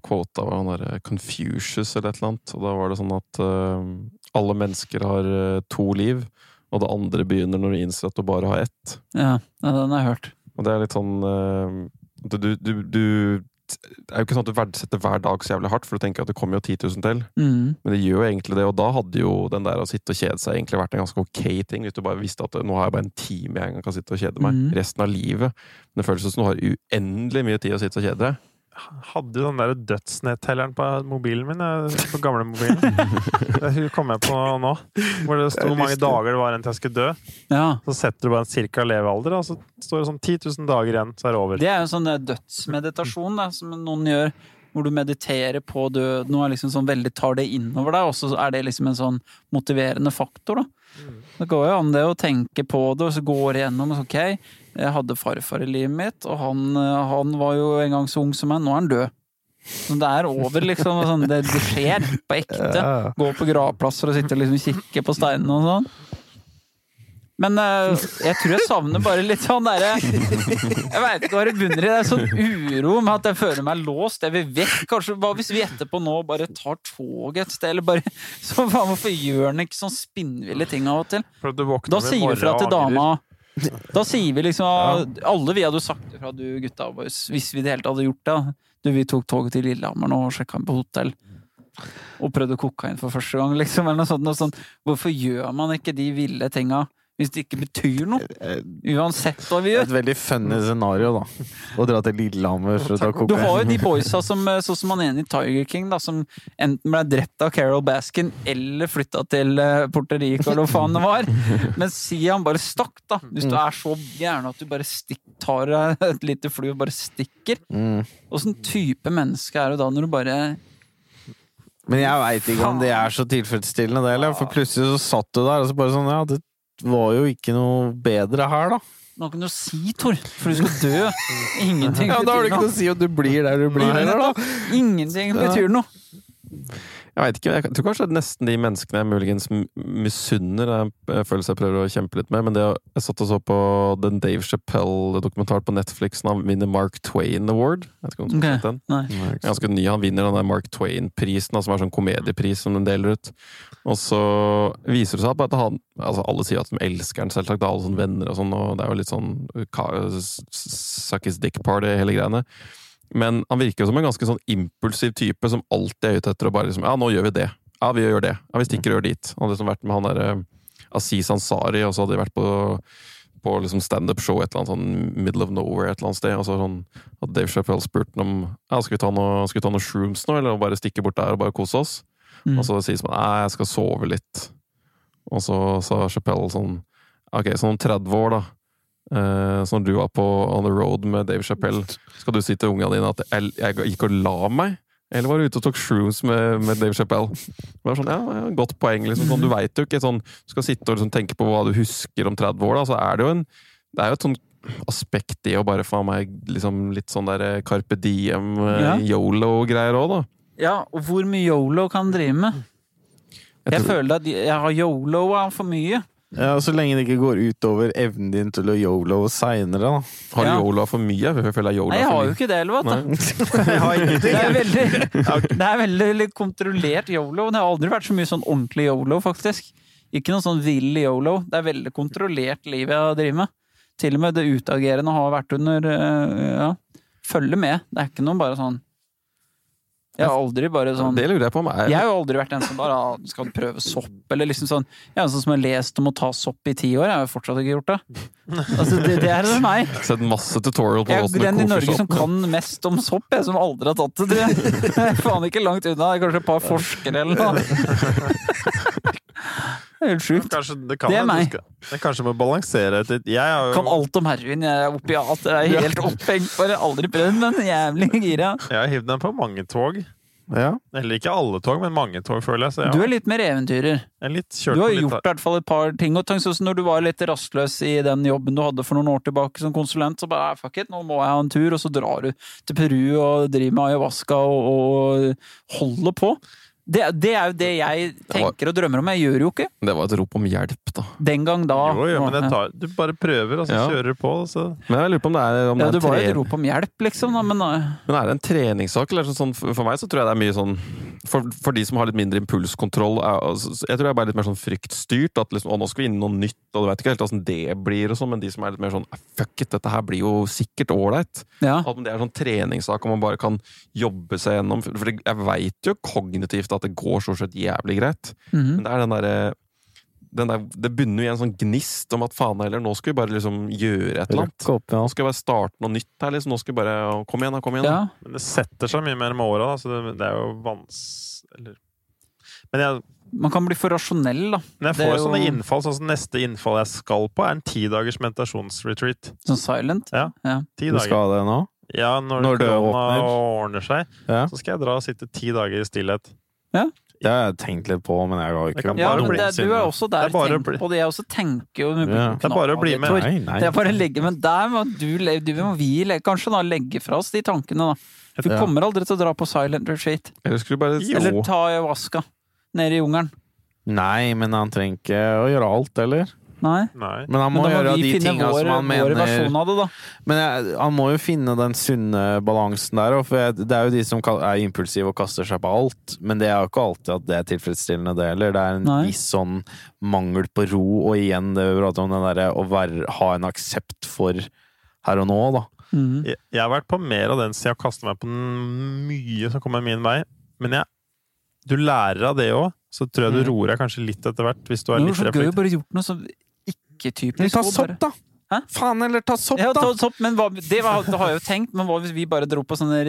Speaker 2: Kvota av han derre Confucius eller et eller annet. Og da var det sånn at uh, alle mennesker har uh, to liv, og det andre begynner når du innser at du bare har ett.
Speaker 1: ja, den har jeg hørt.
Speaker 2: Og det er litt sånn eh, du, du, du Det er jo ikke sånn at du verdsetter hver dag så jævlig hardt, for du tenker at det kommer jo 10 000 til.
Speaker 1: Mm.
Speaker 2: Men det gjør jo egentlig det, og da hadde jo den der å sitte og kjede seg egentlig vært en ganske ok ting. Hvis du bare visste at nå har jeg bare en time jeg kan sitte og kjede meg.
Speaker 1: mm.
Speaker 2: Resten av livet. Men det føles som du har uendelig mye tid å sitte og kjede deg.
Speaker 3: Hadde jo den der dødsnettelleren på mobilen min, på på gamlemobilen. Det kom jeg på nå. Hvor det sto hvor mange dager det var igjen til jeg skulle dø.
Speaker 1: Ja.
Speaker 3: Så setter du bare en cirka levealder, og så står det sånn 10 000 dager igjen, så er det over.
Speaker 1: Det er jo sånn dødsmeditasjon da, som noen gjør, hvor du mediterer på døden og er liksom sånn veldig tar det innover deg, og så er det liksom en sånn motiverende faktor. da. Det går jo an det å tenke på det, og så går det gjennom så, Ok, jeg hadde farfar i livet mitt, og han, eh, han var jo en gang så ung som meg, nå er han død. Så det er over, liksom. Sånn, det, det skjer på ekte. Gå på gravplasser og sitte og liksom kikke på steinene og sånn. Men uh, jeg tror jeg savner bare litt sånn derre Jeg veit ikke hva det bunner i. Det er sånn uro med at jeg føler meg låst. Jeg vil vekk. Kanskje, Hva hvis vi etterpå nå bare tar toget et sted? Eller bare så faen, Hvorfor gjør den ikke sånn spinnville ting av og til? Da sier vi fra til dama Da sier vi liksom Alle vi hadde jo sagt ifra, du gutta boys, hvis vi i det hele tatt hadde gjort det. Du, vi tok toget til Lillehammer nå og sjekka inn på hotell. Og prøvde kokain for første gang, liksom. Eller noe sånt, noe sånt. Hvorfor gjør man ikke de ville tinga Hvis det ikke betyr noe.
Speaker 4: Eh,
Speaker 1: Uansett hva vi gjør.
Speaker 4: et veldig funny scenario, da. Å dra til Lillehammer for å ta
Speaker 1: Du har jo de boysa som eh, sånn som han ene i Tiger King, da, som enten ble drept av Carol Baskin eller flytta til eh, Puerto Rico, eller hva faen det var. Men si han bare stakk, da. Hvis du er så gæren at du bare stikk, tar et lite fly og bare stikker.
Speaker 4: Mm.
Speaker 1: Åssen type menneske er du da, når du bare
Speaker 4: Men jeg veit ikke om det er så tilfredsstillende, det eller? For plutselig så satt du der, og så bare sånn Ja, det var jo ikke noe bedre her, da.
Speaker 1: Du har ikke noe å si, Tor, for du skal dø. Ingenting betyr noe.
Speaker 4: Ja, Da har du ikke noe å si om du blir der du blir,
Speaker 1: Nei,
Speaker 4: heller, da.
Speaker 1: Ingenting betyr noe.
Speaker 2: Jeg vet ikke, jeg tror kanskje nesten de menneskene jeg muligens misunner, er en følelse jeg prøver å kjempe litt med, men det, jeg satt og så på den Dave Chappelle-dokumentaren på Netflix når han vinner Mark Twain Award. Jeg vet ikke om du har
Speaker 1: Ok.
Speaker 2: sett den?
Speaker 1: Nei.
Speaker 2: Ganske ny. Han vinner den der Mark Twain-prisen, som er sånn komediepris som de deler ut. Og så viser det seg at han altså Alle sier at de elsker han, selvsagt. Alle sånne venner og sånn, og det er jo litt sånn Suck his dick party, hele greiene. Men han virker jo som en ganske sånn impulsiv type som alltid er ute etter å bare liksom Ja, nå gjør vi det. Ja, vi gjør det. Ja, vi stikker og gjør dit. Han hadde liksom vært med han derre Aziz Ansari, og så hadde de vært på på liksom standup-show et eller annet sånn middle of nowhere et eller annet sted. Og så sånn, hadde Dave Chappelle spurt ham om ja, skal vi ta noe, skal vi ta noe shrooms nå, eller bare stikke bort der og bare kose oss.
Speaker 1: Mm.
Speaker 2: Og så sier han nei, jeg skal sove litt. Og så sa Chappelle sånn ok, sånn om 30 år, da. Eh, så når du var på On the Road med Dave Chappelle, skal du si til ungene dine at jeg, jeg gikk og la meg? Eller var du ute og tok shrooms med, med Dave Chappelle? Det var sånn, ja, Godt poeng. liksom sånn, Du veit jo ikke sånn Du skal sitte og liksom tenke på hva du husker om 30 år, da, så er det jo en Det er jo et sånn aspekt i å bare faen meg liksom litt sånn der eh, Carpe Diem, eh,
Speaker 1: Ja.
Speaker 2: yolo-greier òg, da.
Speaker 1: Ja, og hvor mye yolo kan drive med? Jeg
Speaker 2: tror-
Speaker 1: føler at jeg har yoloa for mye.
Speaker 4: Ja, Så lenge det ikke går utover evnen din til å yolo seinere, da.
Speaker 2: Har du
Speaker 1: Ja.
Speaker 2: yolo for mye? Jeg føler jeg yola
Speaker 1: Nei, jeg
Speaker 2: for
Speaker 1: har
Speaker 2: mye.
Speaker 1: jo ikke det
Speaker 4: eller hva?
Speaker 1: Det er veldig, det er veldig, kontrollert yolo. Det har aldri vært så mye sånn ordentlig yolo, faktisk. Ikke noe sånn vill yolo. Det er veldig kontrollert liv jeg driver med. Til og med det utagerende har vært under øh, Ja, følge med. Det er ikke noe bare sånn Jeg har aldri bare sånn
Speaker 2: Det lurer jeg på om er
Speaker 1: Jeg har jo aldri vært en som bare ah, skal prøve sopp, eller liksom sånn Jeg er en sånn som har lest om å ta sopp i ti år, jeg har jo fortsatt ikke gjort det. Altså, det, det er meg.
Speaker 2: sett masse tutorial på
Speaker 1: Jeg er den i Norge som kan mest om sopp, jeg som aldri har tatt det. Jeg er faen ikke langt unna. Det er kanskje et par forskere eller noe. Det er helt sjukt.
Speaker 3: Kanskje, det, kan
Speaker 1: Det er meg.
Speaker 3: skal- Jeg kanskje må balansere et litt Jeg har
Speaker 1: Kan alt om heroin. Jeg er opiat. Jeg er helt opphengt Bare. Aldri prøvd, men jævlig gira.
Speaker 3: jeg har hivd den på mange tog.
Speaker 4: Ja.
Speaker 3: Eller ikke alle tog, men mange tog, føler jeg. Så ja.
Speaker 1: Du er litt mer eventyrer.
Speaker 3: er litt
Speaker 1: Du har
Speaker 3: litt
Speaker 1: gjort i hvert fall et par ting. Og tenk sånn som når du var litt rastløs i den jobben du hadde for noen år tilbake som konsulent, så bare "Ah, fuck it, nå må jeg ha en tur, og så drar du til Peru og driver med ayahuasca og, og holder på. Det, det er jo det jeg tenker og drømmer om. Jeg gjør jo ikke.
Speaker 2: Det var et rop om hjelp, da.
Speaker 1: Den gang da.
Speaker 3: Jo, jo, men det tar, du bare prøver, og så
Speaker 2: Ja.
Speaker 3: kjører du på. Så.
Speaker 2: Men jeg lurer på om det er, om
Speaker 1: ja,
Speaker 2: det er,
Speaker 1: var jo et rop om hjelp, liksom. Da, men uh,
Speaker 2: Men er det en treningssak? Eller sånn, for for meg så tror jeg det er mye sånn For, for de som har litt mindre impulskontroll er, altså, Jeg tror det er bare litt mer sånn fryktstyrt. At liksom, å, nå skal vi inn i noe nytt, og du veit ikke helt åssen det blir. og sånn, Men de som er litt mer sånn fuck it, dette her blir jo sikkert ålreit.
Speaker 1: ja.
Speaker 2: At det er sånn treningssak, og man bare kan jobbe seg gjennom. For jeg veit jo kognitivt at det går stort sett jævlig greit.
Speaker 1: Mhm.
Speaker 2: Men det er den derre der, Det bunner jo i en sånn gnist om at faen heller, nå skal vi bare liksom gjøre et eller annet.
Speaker 4: Opp, ja.
Speaker 2: Nå skal vi bare starte noe nytt her, liksom. Nå skal vi bare Kom igjen, da. Kom igjen.
Speaker 1: ja.
Speaker 3: Men det setter seg mye mer med åra, da, så det, det er jo vans... Eller Men jeg,
Speaker 1: Man kan bli for rasjonell, da.
Speaker 3: men jeg
Speaker 1: Det
Speaker 3: får
Speaker 1: er
Speaker 3: jo sånne innfall. Sånn som neste innfall jeg skal på, er en tidagers meditasjonsretreat.
Speaker 1: Sånn silent.
Speaker 3: Ja.
Speaker 1: Ja.
Speaker 3: Ti
Speaker 4: Du skal det nå?
Speaker 3: Ja, når,
Speaker 4: Når det åpner.
Speaker 3: ordner seg,
Speaker 4: Ja.
Speaker 3: så skal jeg dra og sitte ti dager i stillhet.
Speaker 4: Det har jeg tenkt litt på, men jeg har ikke
Speaker 1: Ja, men det, du er også der
Speaker 3: er
Speaker 1: tenkt
Speaker 3: bli-
Speaker 1: på det. Jeg også tenker jo
Speaker 4: Ja.
Speaker 3: Det er bare å bli med.
Speaker 4: Nei, nei.
Speaker 1: Det er bare å legge, men der må du, du må vi kanskje da legge fra oss de tankene, da. Vi
Speaker 4: Ja.
Speaker 1: kommer aldri til å dra på silent retreat.
Speaker 2: Eller bare
Speaker 1: Eller ta ayahuasca nede i jungelen.
Speaker 4: Nei, men han trenger ikke å gjøre alt, eller?
Speaker 1: Nei.
Speaker 3: Nei.
Speaker 4: Men han må,
Speaker 1: Men da må
Speaker 4: gjøre
Speaker 1: vi
Speaker 4: de
Speaker 1: finne
Speaker 4: tinga
Speaker 1: vår,
Speaker 4: som han
Speaker 1: vår
Speaker 4: mener
Speaker 1: av det, da.
Speaker 4: Men jeg, han må jo finne den sunne balansen der, og for jeg, det er jo de som er impulsive og kaster seg på alt, men det er jo ikke alltid at det er tilfredsstillende, det heller. Det er en
Speaker 1: Nei.
Speaker 4: viss sånn mangel på ro, og igjen det vi prater om, den derre å være, ha en aksept for her og nå, da.
Speaker 1: Mhm.
Speaker 3: Jeg, jeg har vært på mer av den siden og kastet meg på mye som kommer min vei. Men jeg, du lærer av det òg. Så tror jeg du
Speaker 4: Mm.
Speaker 3: roer deg kanskje litt etter hvert, hvis du er
Speaker 1: Det
Speaker 3: litt
Speaker 1: var så gøy å bare gjort noe som ikke typisk.
Speaker 4: Men ta sopp, da!
Speaker 1: Hæ?
Speaker 4: Faen, eller ta sopp,
Speaker 1: Ja,
Speaker 4: da!
Speaker 1: ta sopp, men hva, det, var, det har jeg jo tenkt, men hva hvis vi bare dro på sånne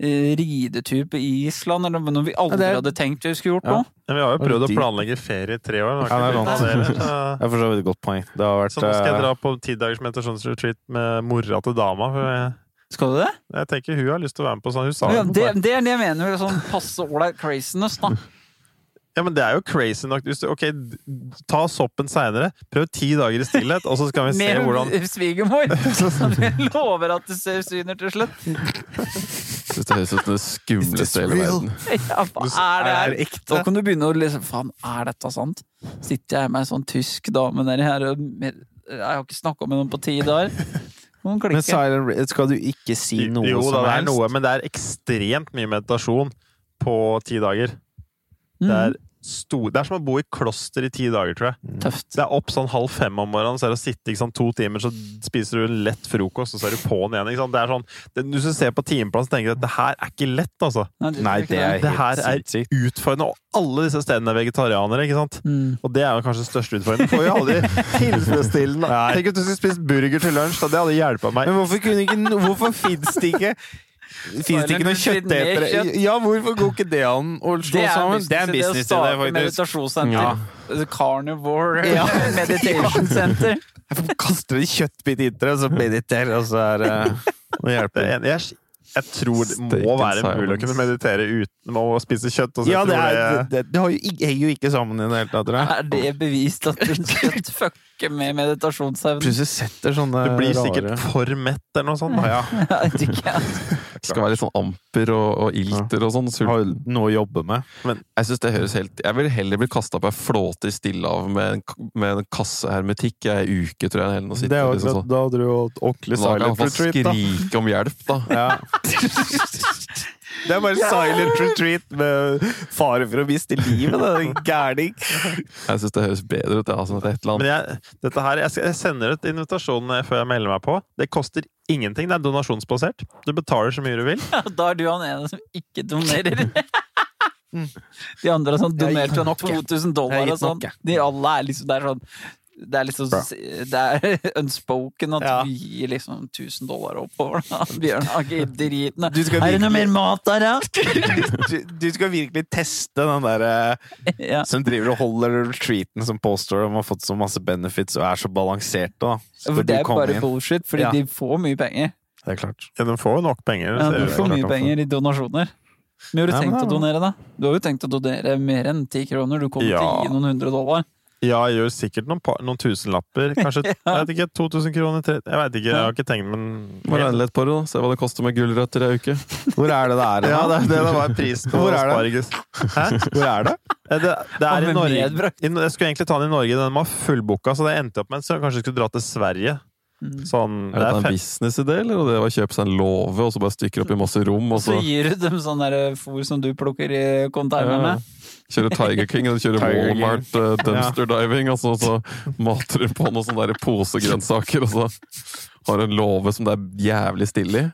Speaker 1: eh, ridetur på Island, eller noe vi aldri
Speaker 4: Ja, det er-
Speaker 1: hadde tenkt vi skulle gjort
Speaker 4: Ja.
Speaker 1: nå?
Speaker 3: Ja, vi har jo prøvd å planlegge ferie i tre år. men
Speaker 4: Ja,
Speaker 3: har
Speaker 4: er
Speaker 3: ikke noe det
Speaker 4: Det er for så vidt et godt poeng. Det har vært
Speaker 3: Så nå skal jeg
Speaker 4: eh,
Speaker 3: dra på ti dagers meditasjonsretreat med mora til dama. For jeg,
Speaker 1: Skal du det?
Speaker 3: jeg tenker hun har lyst til å være med på sånn. Hun sa
Speaker 1: Ja, det, det er det jeg mener. Sånn passe ålreit craziness, da.
Speaker 3: Ja, men det er jo crazy nok. Hvis du, ok, ta soppen seinere. Prøv ti dager i stillhet, og så skal vi se
Speaker 1: Med
Speaker 3: hvordan
Speaker 1: svigermor! Så du lover at du ser syner til slutt.
Speaker 2: Synes det høres ut som det skumleste i hele verden.
Speaker 1: Ja, hva er det her?
Speaker 4: Er?
Speaker 1: Da kan du begynne å lese Faen, er dette sant? Sitter jeg med ei sånn tysk dame nedi her og Jeg har ikke snakka med noen på ti dager.
Speaker 4: Men silent skal du ikke si noe
Speaker 3: Jo da,
Speaker 4: Jo,
Speaker 3: det er
Speaker 4: helst?
Speaker 3: noe, men det er ekstremt mye meditasjon på ti dager. Det er,
Speaker 1: Mm,
Speaker 3: sto, det er som å bo i kloster i ti dager, tror jeg.
Speaker 1: tøft.
Speaker 3: Det er opp sånn halv fem om morgenen, så er det å sitte ikke sant, to timer, så spiser du en lett frokost, og så er du på'n igjen. Ikke sant? Det er sånn, det, hvis du ser på timeplanen, så tenker du at det her er ikke lett, altså.
Speaker 4: Nei, det er
Speaker 3: Det her
Speaker 4: helt
Speaker 3: er utfordrende, og alle disse stedene er vegetarianere, ikke sant?
Speaker 1: Mm.
Speaker 3: Og det er jo kanskje den største utfordringen. Du får jo aldri tilfredsstillende
Speaker 4: Nei.
Speaker 3: Tenk at du skulle spist burger til lunsj, da. Det hadde hjulpet meg.
Speaker 4: Men hvorfor kunne ikke Hvorfor fins det ikke Fins det ikke noen kjøttetere. Ja, hvorfor går ikke det an å slå
Speaker 1: Det
Speaker 4: sammen?
Speaker 1: business,
Speaker 4: Det er en business i
Speaker 1: det,
Speaker 4: faktisk.
Speaker 1: meditasjonssenter.
Speaker 4: Ja.
Speaker 1: Carnivore
Speaker 4: Ja.
Speaker 1: meditation center.
Speaker 4: Jeg kaster en kjøttbit inntil deg, og så mediterer, og så er det hjelper.
Speaker 3: er jeg, jeg tror det må være mulig å kunne meditere uten å spise kjøtt. Og så
Speaker 4: Ja, det, er, det, det har jo, ikke- jo ikke sammen i det hele tatt.
Speaker 1: Er det bevist at kjøtt fucker med meditasjonsevnen?
Speaker 4: Plutselig setter sånne
Speaker 3: Du blir
Speaker 4: rare
Speaker 3: sikkert for mett eller noe sånt. da.
Speaker 4: ja.
Speaker 2: Det skal være litt sånn amper og, og ilter og sånn.
Speaker 4: Har noe å jobbe med.
Speaker 2: Jeg synes det høres helt Jeg vil heller bli kasta på ei flåte i Stillehavet med, en med en kasse hermetikk i ei uke, tror jeg. Eller noe
Speaker 4: Det er jo,
Speaker 2: liksom,
Speaker 4: da,
Speaker 2: sånn.
Speaker 4: hadde du jo et retreat,
Speaker 2: Da kan jeg i hvert fall
Speaker 4: retreat, da.
Speaker 2: skrike om hjelp, da.
Speaker 4: Ja. Det er bare silent retreat med fare for å miste livet, det er gærning.
Speaker 2: Jeg syns det høres bedre ut. Altså, et eller
Speaker 3: Men
Speaker 2: annet.
Speaker 3: jeg, dette her, jeg, jeg sender ut invitasjon eh, før jeg melder meg på. Det koster ingenting. Det er donasjonsbasert. Du betaler så mye du vil.
Speaker 1: Da er du han ene som ikke donerer. De andre har sånn donert sånn
Speaker 4: nok, jeg.
Speaker 1: 2000 dollar og sånn. De alle er liksom Det er sånn det er liksom. Det er unspoken at
Speaker 4: Ja.
Speaker 1: vi gir liksom 1000 dollar oppover. Da. Bjørn har ikke driten. Er det noe mer mat der, da?
Speaker 4: du, du skal virkelig teste den derre
Speaker 1: Ja.
Speaker 4: som driver og holder retreaten som påstår de har fått så masse benefits og er så balanserte, da. Så
Speaker 1: For det er bare
Speaker 4: inn.
Speaker 1: bullshit, fordi
Speaker 4: Ja.
Speaker 1: de får mye penger.
Speaker 4: Det er klart.
Speaker 3: Ja, de får jo nok penger.
Speaker 1: Ja, du får mye penger i donasjoner. Men har du
Speaker 4: Ja, men
Speaker 1: tenkt å
Speaker 4: er
Speaker 1: donere, da? Du har jo tenkt å donere mer enn ti kroner. Du kommer til å gi noen hundre dollar.
Speaker 3: Ja, jeg gjør sikkert noen, par, noen tusenlapper. Kanskje jeg vet ikke, 2000 kroner? tre- Jeg vet ikke, jeg har ikke tenkt, men
Speaker 2: Må regne litt på det, da. Se hva det koster med gulrøtter i ei uke.
Speaker 4: Hvor er det det er?
Speaker 3: Ja, det det det var pris på
Speaker 4: Hvor er det?
Speaker 3: asparges. Hæ?
Speaker 4: Hvor er det?
Speaker 3: Det, det er i Norge. jeg skulle egentlig ta den i Norge, den var fullbooka, så det endte opp med at jeg kanskje skulle dra til Sverige.
Speaker 1: Mm.
Speaker 3: Sånn,
Speaker 2: Er
Speaker 3: det
Speaker 2: det
Speaker 3: er
Speaker 2: en businessidé, eller er det å kjøpe seg en låve og så bare stykker opp i masse rom, og
Speaker 1: Så
Speaker 2: så
Speaker 1: gir du dem sånn der fôr som du plukker i containerne.
Speaker 2: kjører Tiger King og kjører
Speaker 4: Tiger King.
Speaker 2: Walmart uh, dumpster diving, og så, så mater du på noen sånne posegrønnsaker, og så har du en låve som det er jævlig stille i.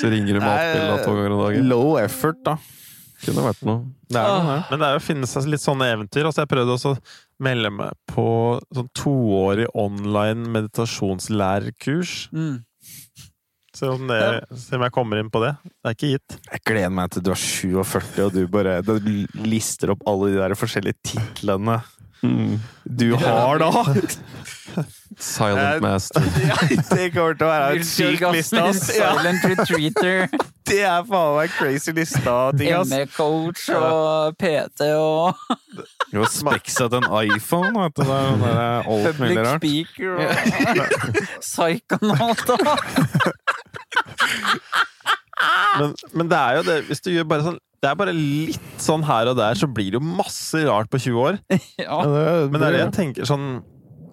Speaker 2: Så ringer du matbilen to ganger om dagen.
Speaker 4: Low effort, da.
Speaker 2: Kunne vært noe.
Speaker 4: Det er noe.
Speaker 3: Men det er jo finnes litt sånne eventyr. Altså jeg prøvde også å melde meg på sånn toårig online meditasjonslærerkurs.
Speaker 1: Mm.
Speaker 3: Se om, det, se om jeg kommer inn på det. Det er ikke gitt.
Speaker 4: Jeg gleder meg til du er 47, og du bare du lister opp alle de der forskjellige titlene du har, da!
Speaker 2: Silent
Speaker 3: Eh,
Speaker 2: Master.
Speaker 4: Ja, det kommer til å være en syk liste, ass.
Speaker 1: Silent retreater,
Speaker 4: det er faen meg crazy lista ting, ass.
Speaker 1: ME-coach og PT og
Speaker 4: Du har speksa til en iPhone, vet du. Det er alt mulig
Speaker 1: public
Speaker 4: rart.
Speaker 1: speaker og psykonaut og
Speaker 3: Men, men det er jo det Hvis du gjør bare sånn Det er bare litt sånn her og der, så blir det jo masse rart på 20 år.
Speaker 1: Ja.
Speaker 3: Men det er det jeg tenker sånn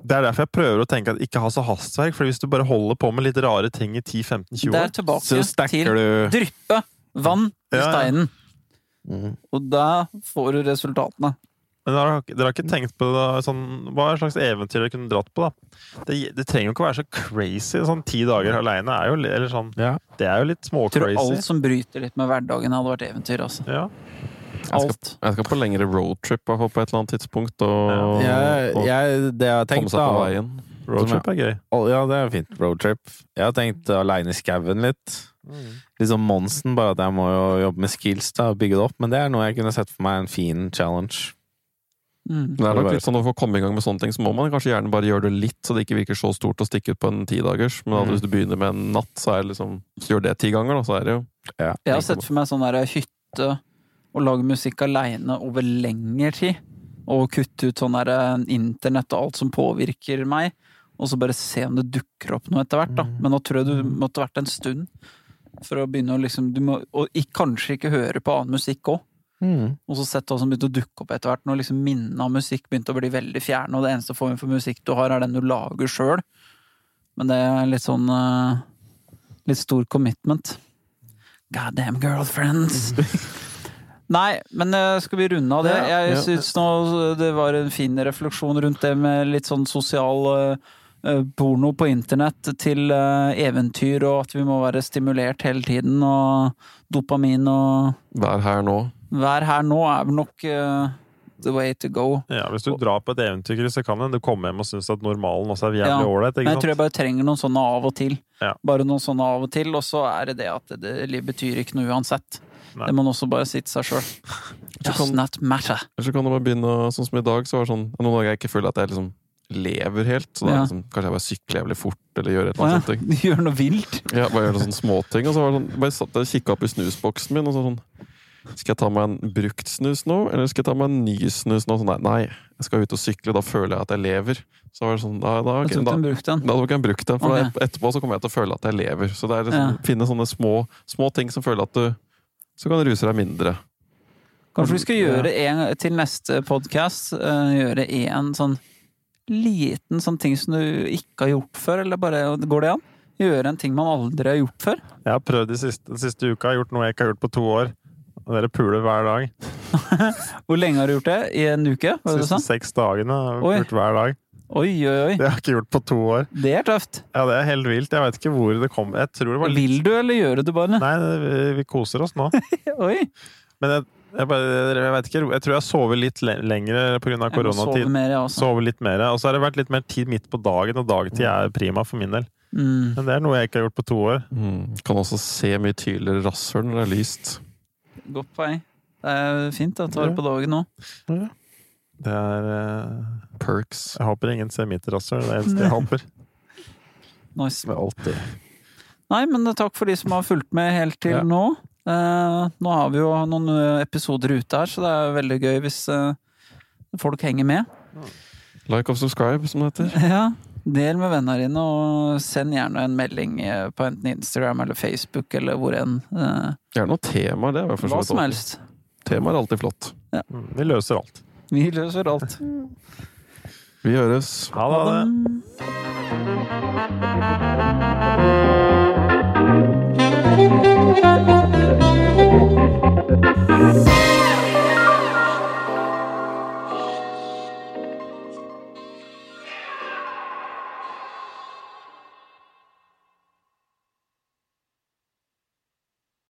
Speaker 3: Det er derfor jeg prøver å tenke at ikke ha så hastverk. For hvis du bare holder på med litt rare ting i 10-15-20
Speaker 1: Det
Speaker 3: år
Speaker 4: Så stacker du
Speaker 1: dryppe vann i
Speaker 3: Ja, ja.
Speaker 1: steinen.
Speaker 4: Mm.
Speaker 1: Og da får du resultatene.
Speaker 3: Men dere har, dere har ikke tenkt på det, sånn, hva slags eventyr dere kunne dratt på? da? Det, det trenger jo ikke å være så crazy. Sånn ti dager aleine er jo eller sånn,
Speaker 4: Ja.
Speaker 3: Det er jo litt
Speaker 1: småcrazy. tror alt som bryter litt med hverdagen, hadde vært eventyr. Altså.
Speaker 3: Ja.
Speaker 1: Alt.
Speaker 2: Jeg skal på lengre roadtrip på et eller annet tidspunkt. Og,
Speaker 4: Jeg, jeg, det jeg har
Speaker 2: komme
Speaker 4: tenkt,
Speaker 2: seg på
Speaker 4: da
Speaker 2: veien.
Speaker 3: Roadtrip er gøy.
Speaker 4: Ja, det er fint. Roadtrip. Jeg har tenkt aleine i skauen litt. Litt som Monsen, bare at jeg må jo jobbe med skills da, og bygge det opp. Men det er noe jeg kunne sett for meg en fin challenge.
Speaker 1: Mm.
Speaker 2: Det er nok litt sånn å få komme i gang med sånne ting, så må man kanskje gjerne bare gjøre det litt, så det ikke virker så stort å stikke ut på en tidagers. Men
Speaker 4: Mm.
Speaker 2: hvis du begynner med en natt, så er det liksom Hvis du gjør det ti ganger, da, så er det jo
Speaker 4: Ja.
Speaker 1: Jeg har sett for meg sånn der hytte og lage musikk aleine over lengre tid. Og kutte ut sånn der internett og alt som påvirker meg. Og så bare se om det dukker opp noe etter hvert, da. Men nå tror jeg du måtte vært en stund. For å begynne å liksom du må, Og kanskje ikke høre på annen musikk òg.
Speaker 4: Mm.
Speaker 1: Og så sett hva som begynte å dukke opp etter hvert. Når liksom minnene av musikk begynte å bli veldig fjerne, og det eneste formen for musikk du har, er den du lager sjøl. Men det er litt sånn uh, Litt stor commitment. God damn girlfriends! Nei, men eh, skal vi runde av det? Jeg syns nå det var en fin refleksjon rundt det med litt sånn sosial eh, porno på internett til eventyr, og at vi må være stimulert hele tiden, og dopamin og
Speaker 2: Vær her nå.
Speaker 1: Vær her nå er vel nok uh, the way to go.
Speaker 3: Ja, Hvis du drar på et eventyr, så kan det du komme hjem og synes at normalen også er jævlig
Speaker 1: Ja,
Speaker 3: ålreit.
Speaker 1: Men jeg tror jeg bare trenger noen sånne av og til.
Speaker 3: Ja.
Speaker 1: Bare noen sånne av og til, og så er det det at det, det betyr ikke noe uansett.
Speaker 3: Nei.
Speaker 1: Det må man også bare si til seg sjøl. Does not matter.
Speaker 2: Eller så kan du bare begynne sånn som i dag, så var det sånn noen dager jeg ikke føler at jeg liksom lever helt. Så da
Speaker 1: Ja.
Speaker 2: liksom, kanskje jeg bare sykler jævlig fort, eller gjør et eller annet ja,
Speaker 1: sånt. gjør noe vilt.
Speaker 2: Ja, bare gjør noen sånne småting. Og så var det sånn, bare satt jeg og kikka opp i snusboksen min, og så sånn Skal jeg ta meg en brukt snus nå, eller skal jeg ta meg en ny snus nå? Sånn, nei, nei, jeg skal ut og sykle, da føler jeg at jeg lever. Så var det sånn, da, da,
Speaker 1: okay,
Speaker 2: da,
Speaker 1: den brukt den.
Speaker 2: da tok jeg en brukt den, for
Speaker 1: okay.
Speaker 2: da etterpå så kommer jeg til å føle at jeg lever. Så det er liksom,
Speaker 1: Ja.
Speaker 2: finne sånne små, små ting som føler at du Så kan du ruse deg mindre.
Speaker 1: Kanskje vi skal gjøre en til neste podkast, gjøre en sånn liten sånn ting som du ikke har gjort før, eller bare Går det an? Gjøre en ting man aldri har gjort før?
Speaker 3: Jeg har prøvd de siste, de siste uka, gjort noe jeg ikke har gjort på to år. Og dere puler hver dag.
Speaker 1: Hvor lenge har du gjort det? I en uke? Var det
Speaker 3: siste seks dagene har jeg pult hver dag.
Speaker 1: Oi, oi, oi.
Speaker 3: Det har jeg ikke gjort på to år.
Speaker 1: Det er tøft.
Speaker 3: Ja, det er helt vilt. Jeg vet ikke hvor det kom. Jeg tror det var litt
Speaker 1: Vil du, eller gjør du det bare?
Speaker 3: Nei, vi, vi koser oss nå.
Speaker 1: Oi!
Speaker 3: Men jeg, jeg, bare, jeg vet ikke. Jeg tror jeg sover litt lengre lenger pga.
Speaker 1: koronatid. sove mer, jeg.
Speaker 3: Sover litt mer. Og så har det vært litt mer tid midt på dagen, og dagtid er prima for min del.
Speaker 1: Mm.
Speaker 3: Men det er noe jeg ikke har gjort på to år.
Speaker 2: Mm. Kan også se mye tydeligere rasshøl når det er lyst.
Speaker 1: Godt poeng. Det er fint å ta det på dagen nå.
Speaker 3: Det er uh,
Speaker 2: Perks.
Speaker 3: Jeg håper ingen ser mitt rasshøl. Det er det eneste jeg håper.
Speaker 1: Nice.
Speaker 4: Med alltid.
Speaker 1: Nei, men takk for de som har fulgt med helt til
Speaker 3: Ja.
Speaker 1: nå. Uh, nå har vi jo noen eh, episoder ute her, så det er veldig gøy hvis uh, folk henger med.
Speaker 2: Like og subscribe, som det heter.
Speaker 1: Ja, Del med vennene dine, og send gjerne en melding eh, på enten Instagram eller Facebook eller hvor enn. Eh,
Speaker 2: gjerne noe tema, det.
Speaker 1: Hva som
Speaker 2: alltid.
Speaker 1: helst.
Speaker 2: Tema er alltid flott. Ja.
Speaker 3: Mm, vi løser alt.
Speaker 1: Vi løser alt.
Speaker 2: Vi høres.
Speaker 3: Ha det.
Speaker 1: Ha det.